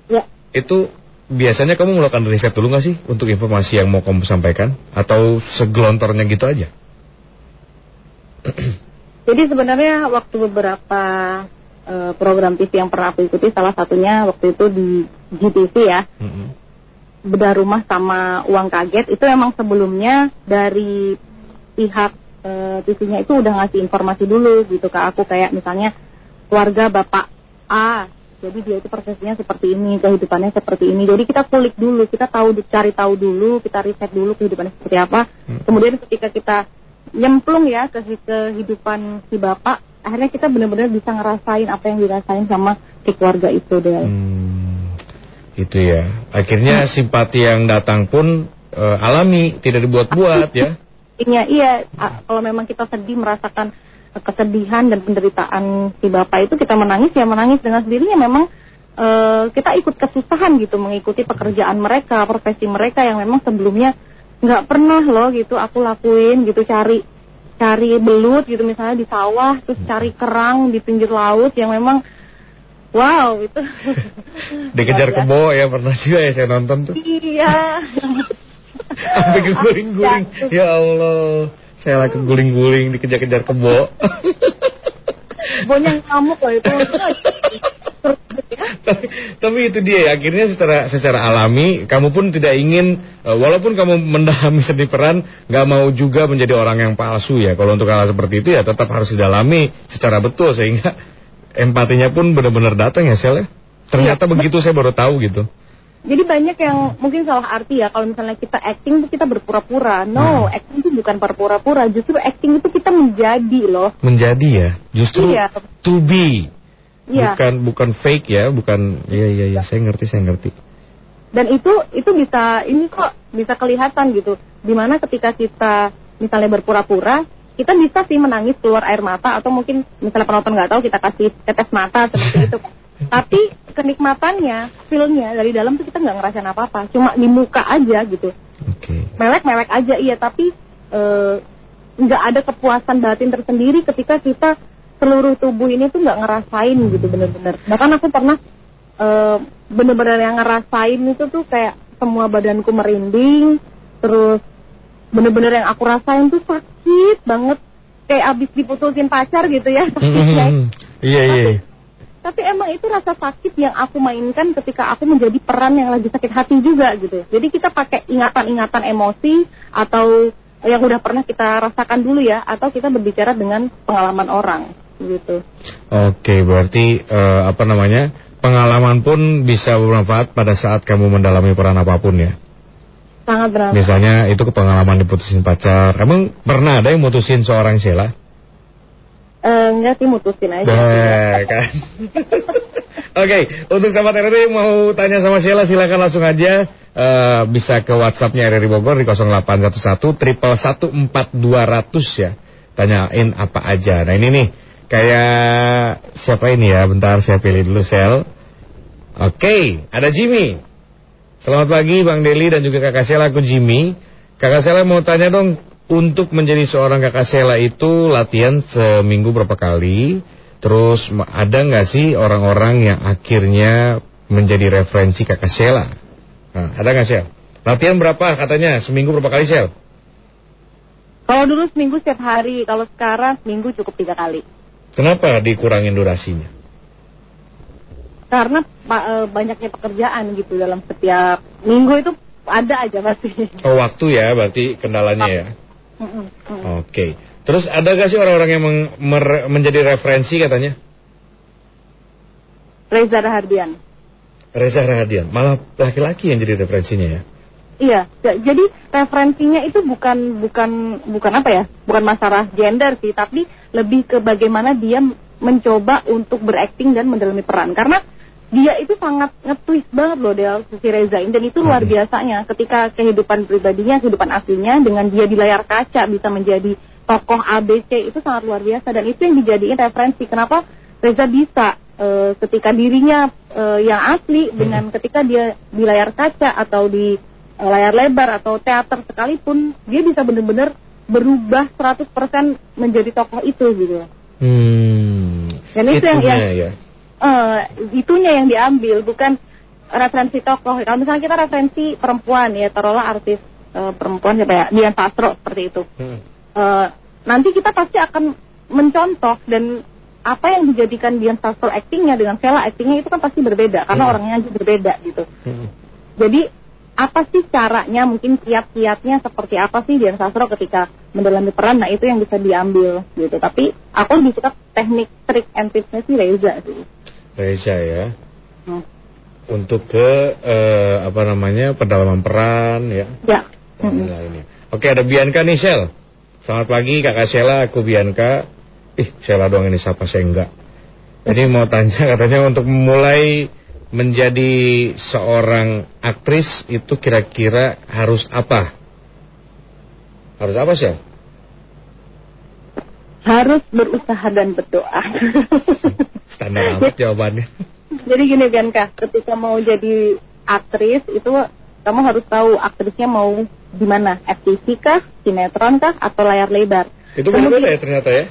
Ya, Itu biasanya kamu melakukan riset dulu nggak sih untuk informasi yang mau kamu sampaikan, atau segelontornya gitu aja? jadi sebenarnya waktu beberapa eh, program TV yang pernah aku ikuti, salah satunya waktu itu di GTV ya, Mm-mm. bedah rumah sama uang kaget itu emang sebelumnya dari pihak eh, TV-nya itu udah ngasih informasi dulu gitu ke aku kayak misalnya keluarga bapak A jadi dia itu prosesnya seperti ini kehidupannya seperti ini. Jadi kita kulik dulu kita tahu cari tahu dulu kita riset dulu kehidupannya seperti apa. Kemudian ketika kita nyemplung ya ke kehidupan si bapak akhirnya kita benar-benar bisa ngerasain apa yang dirasain sama si keluarga itu deh Hmm, itu ya. Akhirnya simpati yang datang pun eh, alami, tidak dibuat-buat ya. Iya, iya. Kalau memang kita sedih merasakan eh, kesedihan dan penderitaan si bapak itu kita menangis ya menangis dengan sendirinya memang eh, kita ikut kesusahan gitu mengikuti pekerjaan mereka, profesi mereka yang memang sebelumnya nggak pernah loh gitu aku lakuin gitu cari cari belut gitu misalnya di sawah terus cari kerang di pinggir laut yang memang wow itu Dikejar kebo ya pernah juga ya saya nonton tuh. iya Sampai keguling-guling. Ya Allah. Saya lagi guling-guling dikejar-kejar kebo. bonyang ngamuk loh itu tapi, itu dia ya, akhirnya secara secara alami kamu pun tidak ingin eh, walaupun kamu mendalami seni peran nggak mau juga menjadi orang yang palsu ya kalau untuk hal seperti itu ya tetap harus didalami secara betul sehingga empatinya pun benar-benar datang ya Sel ya ternyata begitu saya baru tahu gitu Jadi banyak yang mungkin salah arti ya kalau misalnya kita acting itu kita berpura-pura. No, Hmm. acting itu bukan berpura-pura, justru acting itu kita menjadi loh. menjadi ya justru Iya. to be Iya. bukan bukan fake ya bukan iya iya iya saya ngerti saya ngerti Dan itu itu bisa ini kok bisa kelihatan gitu. Di mana ketika kita misalnya berpura-pura, kita bisa sih menangis keluar air mata atau mungkin misalnya penonton nggak tahu kita kasih tetes mata seperti itu. Tapi kenikmatannya, feelnya dari dalam tuh kita nggak ngerasain apa-apa, cuma di muka aja gitu. oke Melek-melek aja iya, tapi eh, nggak ada kepuasan batin tersendiri ketika kita seluruh tubuh ini tuh nggak ngerasain gitu bener-bener. Bahkan aku pernah eh, bener-bener yang ngerasain itu tuh kayak semua badanku merinding, terus bener-bener yang aku rasain tuh sakit banget, kayak abis diputusin pacar gitu ya. sakitnya. iya iya Tapi emang itu rasa sakit yang aku mainkan ketika aku menjadi peran yang lagi sakit hati juga gitu. Jadi kita pakai ingatan-ingatan emosi atau yang udah pernah kita rasakan dulu ya, atau kita berbicara dengan pengalaman orang gitu. Oke, berarti eh, apa namanya? Pengalaman pun bisa bermanfaat pada saat kamu mendalami peran apa pun ya. Sangat benar. Misalnya itu ke pengalaman diputusin pacar. Emang pernah ada yang mutusin seorang Sheila? Eh, enggak sih mutusin aja. Nah, kan. Oke, untuk sahabat RRI mau tanya sama Sheila silakan langsung aja eh, bisa ke WhatsAppnya RRI Bogor di 0811 triple 144 ya. Tanyain apa aja. Nah ini nih kayak siapa ini ya? Bentar saya pilih dulu Sel. Oke, ada Jimmy. Selamat pagi Bang Deli dan juga Kakak Sela, aku Jimmy. Kakak Sela mau tanya dong, untuk menjadi seorang Kakak Sela itu latihan seminggu berapa kali? Terus ada nggak sih orang-orang yang akhirnya menjadi referensi Kakak Sela? Nah, ada nggak Sel? Latihan berapa katanya? Seminggu berapa kali Sel? Kalau dulu seminggu setiap hari, kalau sekarang seminggu cukup tiga kali. Kenapa dikurangin durasinya? Karena eh, banyaknya pekerjaan gitu dalam setiap minggu itu ada aja pasti. Oh waktu ya, berarti kendalanya ya. Mm. Oke. Terus ada gak sih orang-orang yang meng- mer- menjadi referensi katanya? Reza Rahardian. Reza Rahadian, malah laki-laki yang jadi referensinya ya. Iya, ja- jadi referensinya itu bukan bukan bukan apa ya, bukan masalah gender sih, tapi lebih ke bagaimana dia mencoba untuk berakting dan mendalami peran. Karena dia itu sangat nge-twist banget loh Del, si Reza dan itu luar Hmm. biasanya ketika kehidupan pribadinya, kehidupan aslinya dengan dia di layar kaca bisa menjadi tokoh ABC itu sangat luar biasa dan itu yang dijadiin referensi. Kenapa Reza bisa eh, ketika dirinya eh, yang asli dengan ketika dia di layar kaca atau di layar lebar atau teater sekalipun dia bisa benar-benar berubah 100% menjadi tokoh itu gitu. Hmm. Dan itu yang- itunya yang- ya. Eh, itunya yang diambil bukan referensi tokoh. Kalau misalnya kita referensi perempuan ya taruhlah artis eh, perempuan siapa ya Dian Sastro seperti itu. Hmm. Eh, nanti kita pasti akan mencontoh dan apa yang dijadikan Dian Sastro actingnya dengan Vela actingnya itu kan pasti berbeda karena Hmm. orangnya aja berbeda gitu. Hmm. Jadi apa sih caranya mungkin kiat-kiatnya seperti apa sih Dian Sastro ketika mendalami peran nah itu yang bisa diambil gitu. Tapi aku lebih suka teknik trik and tipsnya sih Reza sih. Reza ya. Hmm. Untuk ke eh, apa namanya pendalaman peran ya. Ya. Dan Mm-mm. lainnya. Oke ada Bianca nih Shell. Selamat pagi kakak Sheila, aku Bianca. Ih Sheila doang ini siapa saya enggak. Jadi mau tanya katanya untuk mulai menjadi seorang aktris itu kira-kira harus apa? Harus apa Shell? Harus berusaha dan berdoa. Standar amat jawabannya. Jadi gini Bianca, ketika mau jadi aktris itu kamu harus tahu aktrisnya mau di mana, FTV kah, sinetron kah, atau layar lebar. Itu Kemudian- beda-beda ya ternyata ya?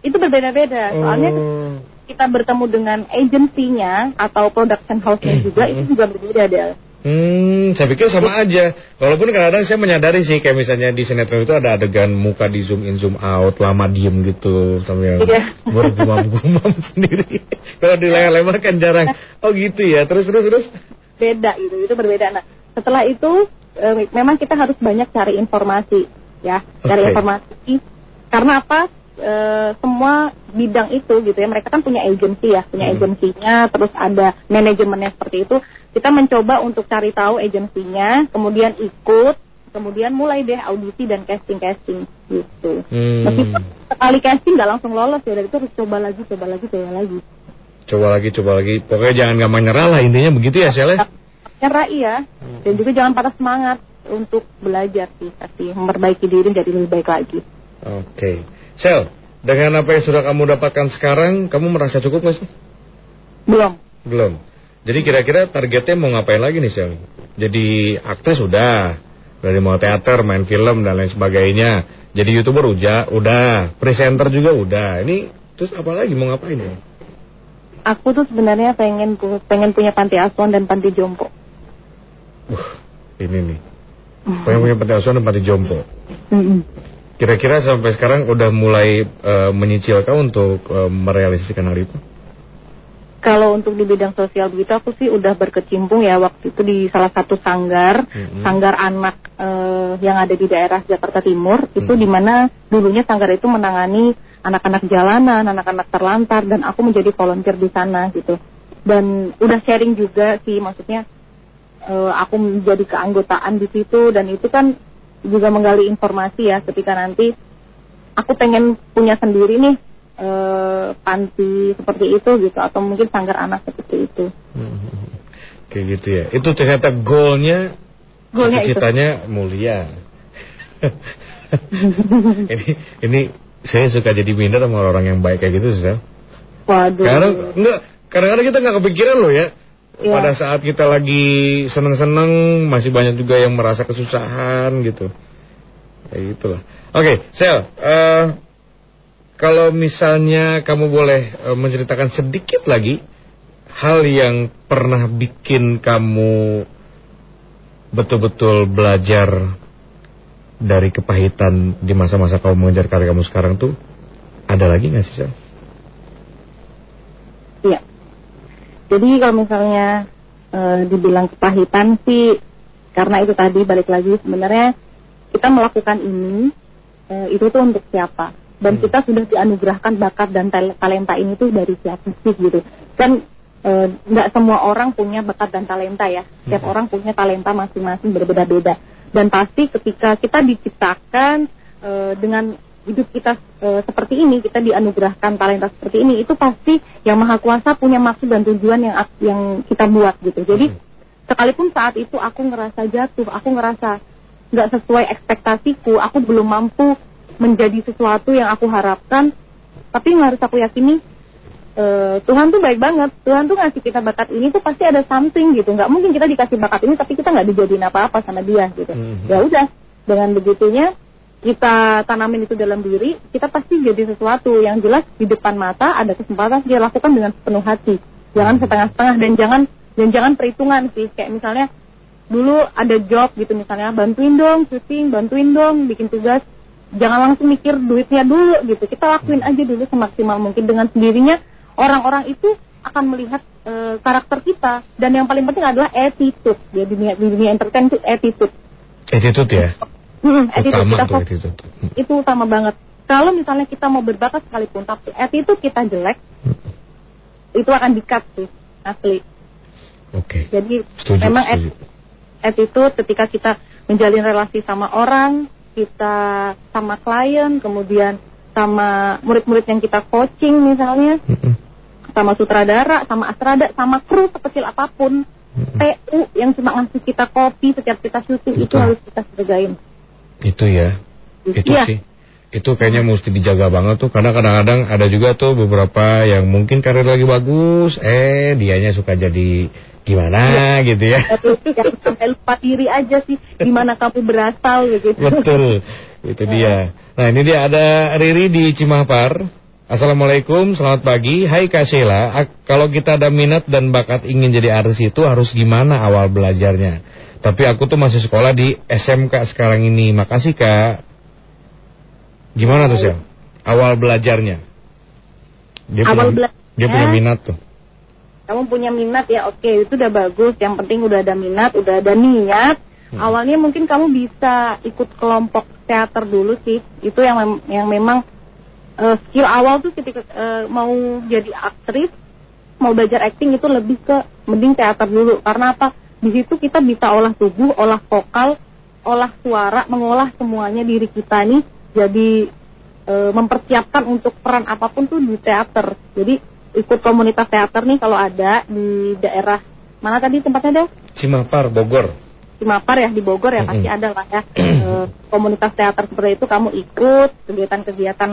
Itu berbeda-beda. Soalnya Oh. Kita bertemu dengan agensinya atau production house-nya juga itu juga berbeda Del. Hmm, saya pikir sama aja. Walaupun kadang-kadang saya menyadari sih kayak misalnya di sinetron itu ada adegan muka di zoom in zoom out, lama diem gitu sampai yang Iya. bergumam-gumam sendiri. Kalau di layar lebar kan jarang. Oh gitu ya. Terus terus terus. Beda gitu, itu berbeda. Nah, setelah itu eh, memang kita harus banyak cari informasi ya, cari Oke. informasi. Karena apa? Eh, semua bidang itu gitu ya, mereka kan punya agensi ya, punya Hmm. agensinya, terus ada manajemennya seperti itu. Kita mencoba untuk cari tahu agensinya, kemudian ikut, kemudian mulai deh audisi dan casting-casting gitu. Hmm. Meskipun sekali casting nggak langsung lolos ya, dari itu harus coba lagi, coba lagi, coba lagi. Coba lagi, coba lagi. Pokoknya jangan gampang nyerah lah intinya begitu ya, Sel. ya? Nyerah iya, dan juga jangan patah semangat untuk belajar sih, pasti memperbaiki diri jadi lebih baik lagi. Oke. Sel, dengan apa yang sudah kamu dapatkan sekarang, kamu merasa cukup nggak sih? Belum. Belum. Jadi kira-kira targetnya mau ngapain lagi nih Sel? Jadi aktris udah, dari mau teater, main film dan lain sebagainya. Jadi youtuber udah, udah, presenter juga udah. Ini terus apa lagi mau ngapain ya? Aku tuh sebenarnya pengen pengen punya panti asuhan dan panti jompo. Uh, ini nih. Pengen punya panti asuhan dan panti jompo. Mm-mm. Kira-kira sampai sekarang udah mulai eh, menyicilkan untuk eh, merealisasikan hal itu? Kalau untuk di bidang sosial begitu aku sih udah berkecimpung ya waktu itu di salah satu sanggar, Mhm. sanggar anak eh, yang ada di daerah Jakarta Timur itu Mhm. di mana dulunya sanggar itu menangani anak-anak jalanan, anak-anak terlantar dan aku menjadi volunteer di sana gitu. Dan udah sharing juga sih maksudnya eh, aku menjadi keanggotaan di situ dan itu kan juga menggali informasi ya ketika nanti aku pengen punya sendiri nih eh, panti seperti itu gitu atau mungkin sanggar anak seperti itu. Hmm, Kayak gitu ya. Itu ternyata goalnya, Goalnya cita-citanya mulia. ini ini saya suka jadi minder sama orang yang baik kayak gitu Sel. Waduh. Karena enggak kadang-kadang kita nggak kepikiran loh ya. Iya. Pada saat kita lagi seneng-seneng masih banyak juga yang merasa kesusahan gitu. Kayak gitulah. Oke, Sel, eh, kalau misalnya kamu boleh eh, menceritakan sedikit lagi hal yang pernah bikin kamu betul-betul belajar dari kepahitan di masa-masa kamu mengejar karir kamu sekarang tuh ada lagi nggak sih Sel? Iya. Jadi kalau misalnya eh, dibilang kepahitan sih karena itu tadi balik lagi sebenarnya kita melakukan ini eh, itu tuh untuk siapa dan Hmm. kita sudah dianugerahkan bakat dan tal- talenta ini tuh dari siapa sih gitu kan nggak semua orang punya bakat dan talenta ya. Setiap orang punya talenta masing-masing berbeda-beda. Dan pasti ketika kita diciptakan eh, dengan hidup kita eh, seperti ini, kita dianugerahkan talenta seperti ini, itu pasti yang maha kuasa punya maksud dan tujuan yang yang kita buat gitu. Jadi sekalipun saat itu aku ngerasa jatuh, aku ngerasa nggak sesuai ekspektasiku, aku belum mampu menjadi sesuatu yang aku harapkan, tapi yang harus aku yakini eh, Tuhan tuh baik banget. Tuhan tuh ngasih kita bakat ini tuh pasti ada something gitu. Nggak mungkin kita dikasih bakat ini tapi kita nggak dijadiin apa-apa sama dia gitu. Mhm. Ya udah, dengan begitunya kita tanamin itu dalam diri, kita pasti jadi sesuatu yang jelas di depan mata ada kesempatan dia lakukan dengan sepenuh hati. Jangan setengah-setengah dan jangan dan jangan perhitungan sih. Kayak misalnya dulu ada job gitu misalnya bantuin dong syuting, bantuin dong bikin tugas. Jangan langsung mikir duitnya dulu gitu. Kita lakuin aja dulu semaksimal mungkin dengan sendirinya orang-orang itu akan melihat eh, karakter kita dan yang paling penting adalah attitude ya di dunia di dunia entertain itu attitude. Attitude ya. Hmm, Utama kita tuh attitude. Hmm. itu utama banget. Kalau misalnya kita mau berbakat sekalipun tapi attitude kita jelek, itu akan di-cut sih asli. Oke. Jadi Setuju, memang setuju. attitude ketika kita menjalin relasi sama orang, kita sama klien, kemudian sama murid-murid yang kita coaching misalnya, Mm-mm. sama sutradara, sama astrada, sama kru sekecil apa pun, Mm-mm. PU yang cuma ngasih kita kopi setiap kita syuting itu harus kita hargain. Itu ya. Itu Iya. sih. Itu kayaknya mesti dijaga banget tuh karena kadang-kadang ada juga tuh beberapa yang mungkin karir lagi bagus, eh dianya suka jadi gimana gitu ya. Tapi jangan sampai lupa diri aja sih di mana kamu berasal gitu. Betul. Itu dia. Nah, ini dia ada Riri di Cimahpar. Assalamualaikum, selamat pagi. Hai Kak Sheila, kalau kita ada minat dan bakat ingin jadi artis itu harus gimana awal belajarnya? Tapi aku tuh masih sekolah di SMK sekarang ini. Makasih Kak. Gimana tuh Shel? Awal belajarnya? Dia Awal punya, belajarnya? Dia punya minat tuh. Kamu punya minat ya oke itu udah bagus. Yang penting udah ada minat, udah ada niat. Hmm. Awalnya mungkin kamu bisa ikut kelompok teater dulu sih. Itu yang mem- yang memang eh, skill awal tuh ketika eh, mau jadi aktris, mau belajar acting itu lebih ke mending teater dulu. Karena apa? Di situ kita bisa olah tubuh, olah vokal, olah suara, mengolah semuanya diri kita nih jadi eh, mempersiapkan untuk peran apa pun tuh di teater. Jadi ikut komunitas teater nih kalau ada di daerah mana tadi tempatnya deh? Cimahpar, Bogor. Cimapar ya di Bogor ya pasti ada lah ya Eh, komunitas teater seperti itu kamu ikut kegiatan-kegiatan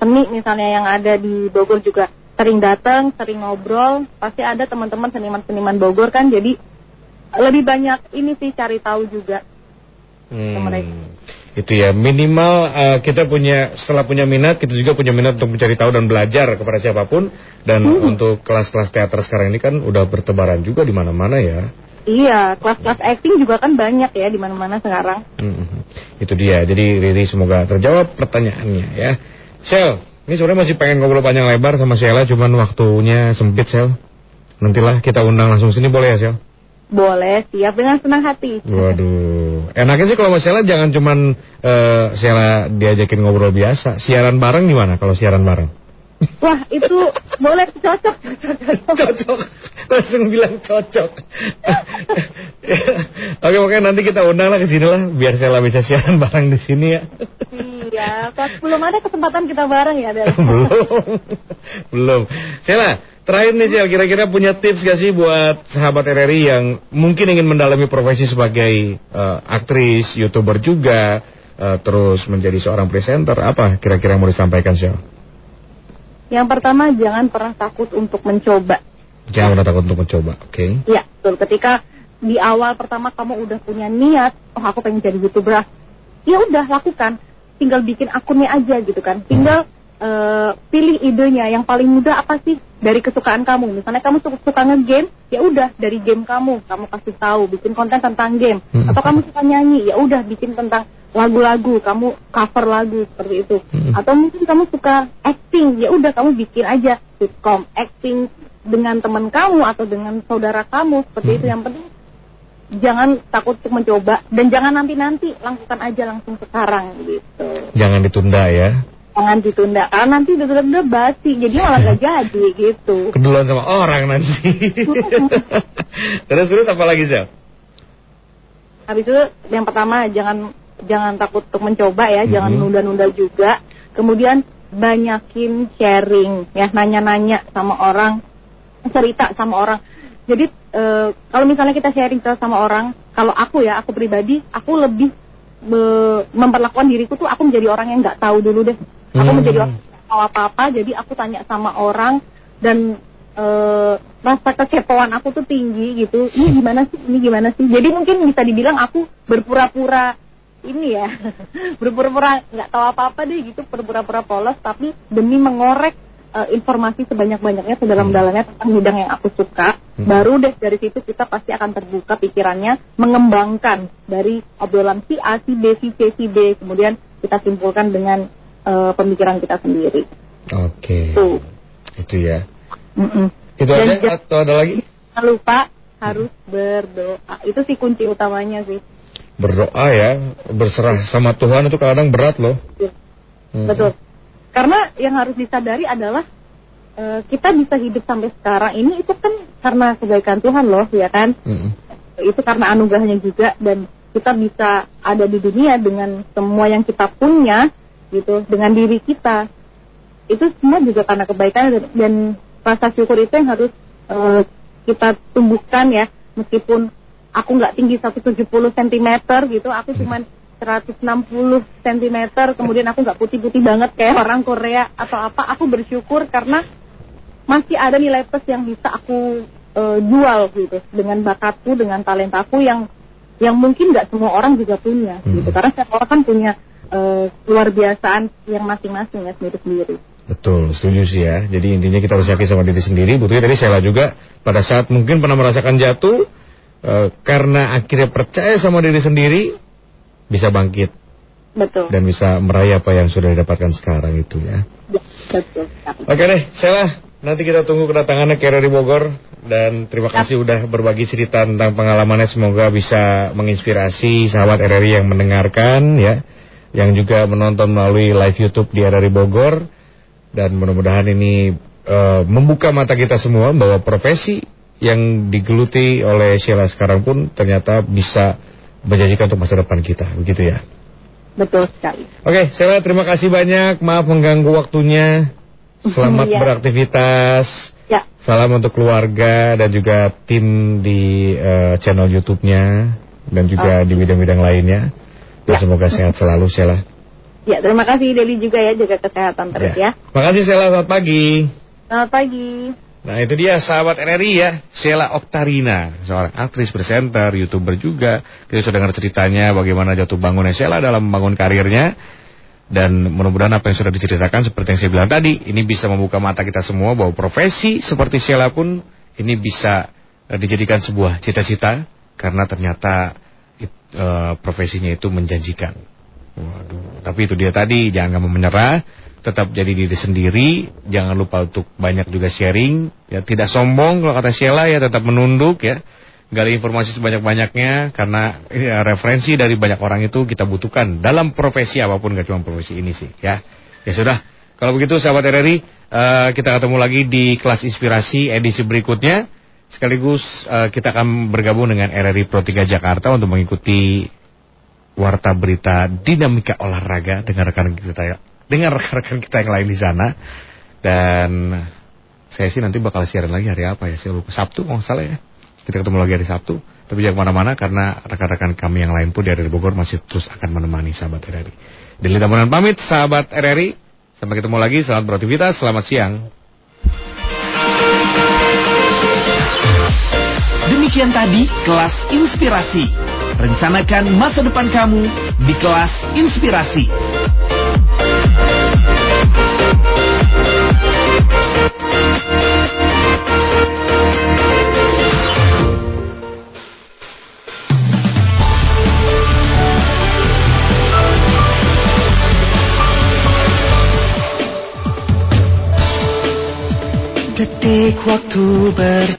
seni misalnya yang ada di Bogor juga sering datang sering ngobrol pasti ada teman-teman seniman-seniman Bogor kan jadi lebih banyak ini sih cari tahu juga Hmm, itu ya. Minimal eh, kita punya setelah punya minat kita juga punya minat untuk mencari tahu dan belajar kepada siapa pun. Dan Hmm. untuk kelas-kelas teater sekarang ini kan udah bertebaran juga di mana-mana ya. Iya kelas-kelas acting juga kan banyak ya di mana-mana sekarang. Hmm, itu dia. Jadi Riri semoga terjawab pertanyaannya ya. Sel ini sebenarnya masih pengen ngobrol panjang lebar sama Sheila cuman waktunya sempit Sel. Nantilah kita undang langsung sini boleh ya Sel boleh siap dengan senang hati Waduh, enaknya sih kalau sama Sheila jangan cuman eh Sheila diajakin ngobrol biasa. Siaran bareng gimana kalau siaran bareng? wah itu boleh cocok cocok cocok Cocok, langsung bilang cocok. Oke, makanya nanti kita undang lah ke sini lah, biar Sheila bisa siaran bareng di sini ya. iya pas belum ada kesempatan kita bareng ya Del belum, belum. Sheila, terakhir nih Sheila, kira-kira punya tips gak sih buat sahabat RRI yang mungkin ingin mendalami profesi sebagai eh, aktris, youtuber juga, eh, terus menjadi seorang presenter, apa kira-kira yang mau disampaikan Sheila? Yang pertama jangan pernah takut untuk mencoba. Jangan pernah takut untuk mencoba, oke? Ya, betul. Ketika di awal pertama kamu udah punya niat, oh aku pengen jadi youtuber, ya udah lakukan. Tinggal bikin akunnya aja gitu kan. Tinggal eh, pilih idenya. Yang paling mudah apa sih dari kesukaan kamu? Misalnya kamu suka, suka nge-game, ya udah dari game kamu, kamu kasih tahu, bikin konten tentang game. Hmm. Atau kamu suka nyanyi, ya udah bikin tentang lagu-lagu, kamu cover lagu seperti itu. Hmm. Atau mungkin kamu suka acting, ya udah kamu bikin aja sitcom acting dengan teman kamu atau dengan saudara kamu seperti itu. Yang penting jangan takut untuk mencoba dan jangan nanti-nanti lakukan aja langsung sekarang gitu. Jangan ditunda ya. Jangan ditunda karena nanti udah basi jadi malah gak jadi gitu Keduluan sama orang nanti. terus terus apa lagi Sel? habis itu yang pertama jangan jangan takut untuk mencoba ya jangan Mhm. nunda-nunda juga kemudian banyakin sharing ya nanya-nanya sama orang cerita sama orang jadi eh, kalau misalnya kita sharing sama orang kalau aku ya aku pribadi aku lebih be- memperlakukan diriku tuh aku menjadi orang yang nggak tahu dulu deh. Aku Hmm. menjadi orang tahu apa-apa jadi aku tanya sama orang dan eh, rasa kekepoan aku tuh tinggi gitu. Ini gimana sih? Ini gimana sih? Jadi mungkin bisa dibilang aku berpura-pura ini ya berpura-pura nggak tahu apa-apa deh gitu berpura-pura polos tapi demi mengorek eh, informasi sebanyak-banyaknya sedalam-dalamnya tentang bidang yang aku suka Hmm. baru deh dari situ kita pasti akan terbuka pikirannya mengembangkan dari obrolan si A si B si C si D kemudian kita simpulkan dengan eh, pemikiran kita sendiri Oke. tuh Itu ya. Mm-mm. Itu Dan jangan atau ada lagi? lupa harus berdoa itu sih kunci utamanya sih Berdoa ya, berserah sama Tuhan itu kadang berat loh. Hmm. Betul. Karena yang harus disadari adalah eh, kita bisa hidup sampai sekarang ini itu kan karena kebaikan Tuhan loh, ya kan? Mm-mm. Itu karena anugerahnya juga dan kita bisa ada di dunia dengan semua yang kita punya gitu, dengan diri kita. Itu semua juga karena kebaikan dan, dan rasa syukur itu yang harus eh, kita tumbuhkan ya, meskipun aku nggak tinggi 170 cm gitu, aku cuman 160 cm, kemudian aku nggak putih-putih banget kayak orang Korea atau apa, aku bersyukur karena masih ada nilai plus yang bisa aku eh, jual gitu dengan bakatku, dengan talentaku yang yang mungkin nggak semua orang juga punya Hmm. gitu, karena setiap orang kan punya eh, luar biasaan yang masing-masing ya sendiri-sendiri. Betul, setuju sih ya. Jadi intinya kita harus yakin sama diri sendiri. Buktinya tadi Sheila juga pada saat mungkin pernah merasakan jatuh eh, karena akhirnya percaya sama diri sendiri bisa bangkit Betul. dan bisa meraih apa yang sudah didapatkan sekarang itu ya. Ya, betul. Oke deh, Sheila, nanti kita tunggu kedatangannya ke RRI Bogor dan terima kasih udah berbagi cerita tentang pengalamannya. Semoga bisa menginspirasi sahabat RRI yang mendengarkan ya, yang juga menonton melalui live YouTube di RRI Bogor dan mudah-mudahan ini eh, membuka mata kita semua bahwa profesi yang digeluti oleh Sheila sekarang pun ternyata bisa menjanjikan untuk masa depan kita, begitu ya. Betul sekali. Oke, Sheila terima kasih banyak. Maaf mengganggu waktunya. Selamat Iya. beraktivitas. Ya, Salam untuk keluarga dan juga tim di eh, channel YouTube-nya dan juga di bidang-bidang lainnya. Dan Ya. semoga sehat selalu, Sheila. ya terima kasih Deli juga ya jaga kesehatan terus ya. Makasih Sheila, selamat pagi. Selamat pagi. Nah itu dia sahabat RRI ya. Sheila Oktarina Seorang aktris, presenter, youtuber juga. Kita sudah dengar ceritanya bagaimana jatuh bangunnya Sheila dalam membangun karirnya. Dan mudah-mudahan apa yang sudah diceritakan seperti yang saya bilang tadi Ini bisa membuka mata kita semua bahwa profesi seperti Sheila pun Ini bisa eh, dijadikan sebuah cita-cita Karena ternyata it- eh, profesinya itu menjanjikan. Waduh, tapi itu dia tadi jangan gampang menyerah, tetap jadi diri sendiri, jangan lupa untuk banyak juga sharing, ya tidak sombong kalau kata Sheila ya tetap menunduk ya, gali informasi sebanyak-banyaknya karena ya, referensi dari banyak orang itu kita butuhkan dalam profesi apa pun gak cuma profesi ini sih ya. Ya sudah, kalau begitu sahabat RRI eh, kita ketemu lagi di kelas inspirasi edisi berikutnya. Sekaligus eh, kita akan bergabung dengan RRI Pro 3 Jakarta untuk mengikuti warta berita dinamika olahraga dengan rekan kita dengan rekan-rekan kita yang lain di sana. Dan saya sih nanti bakal siaran lagi hari apa ya saya lupa. Sabtu nggak salah ya. Kita ketemu lagi hari Sabtu. Tapi jangan ke mana-mana karena rekan-rekan kami yang lain pun dari Bogor masih terus akan menemani sahabat RRI Deli Damunan pamit sahabat RRI sampai ketemu lagi selamat beraktivitas selamat siang. Demikian tadi kelas inspirasi. Rencanakan masa depan kamu di kelas inspirasi. Detik waktu ber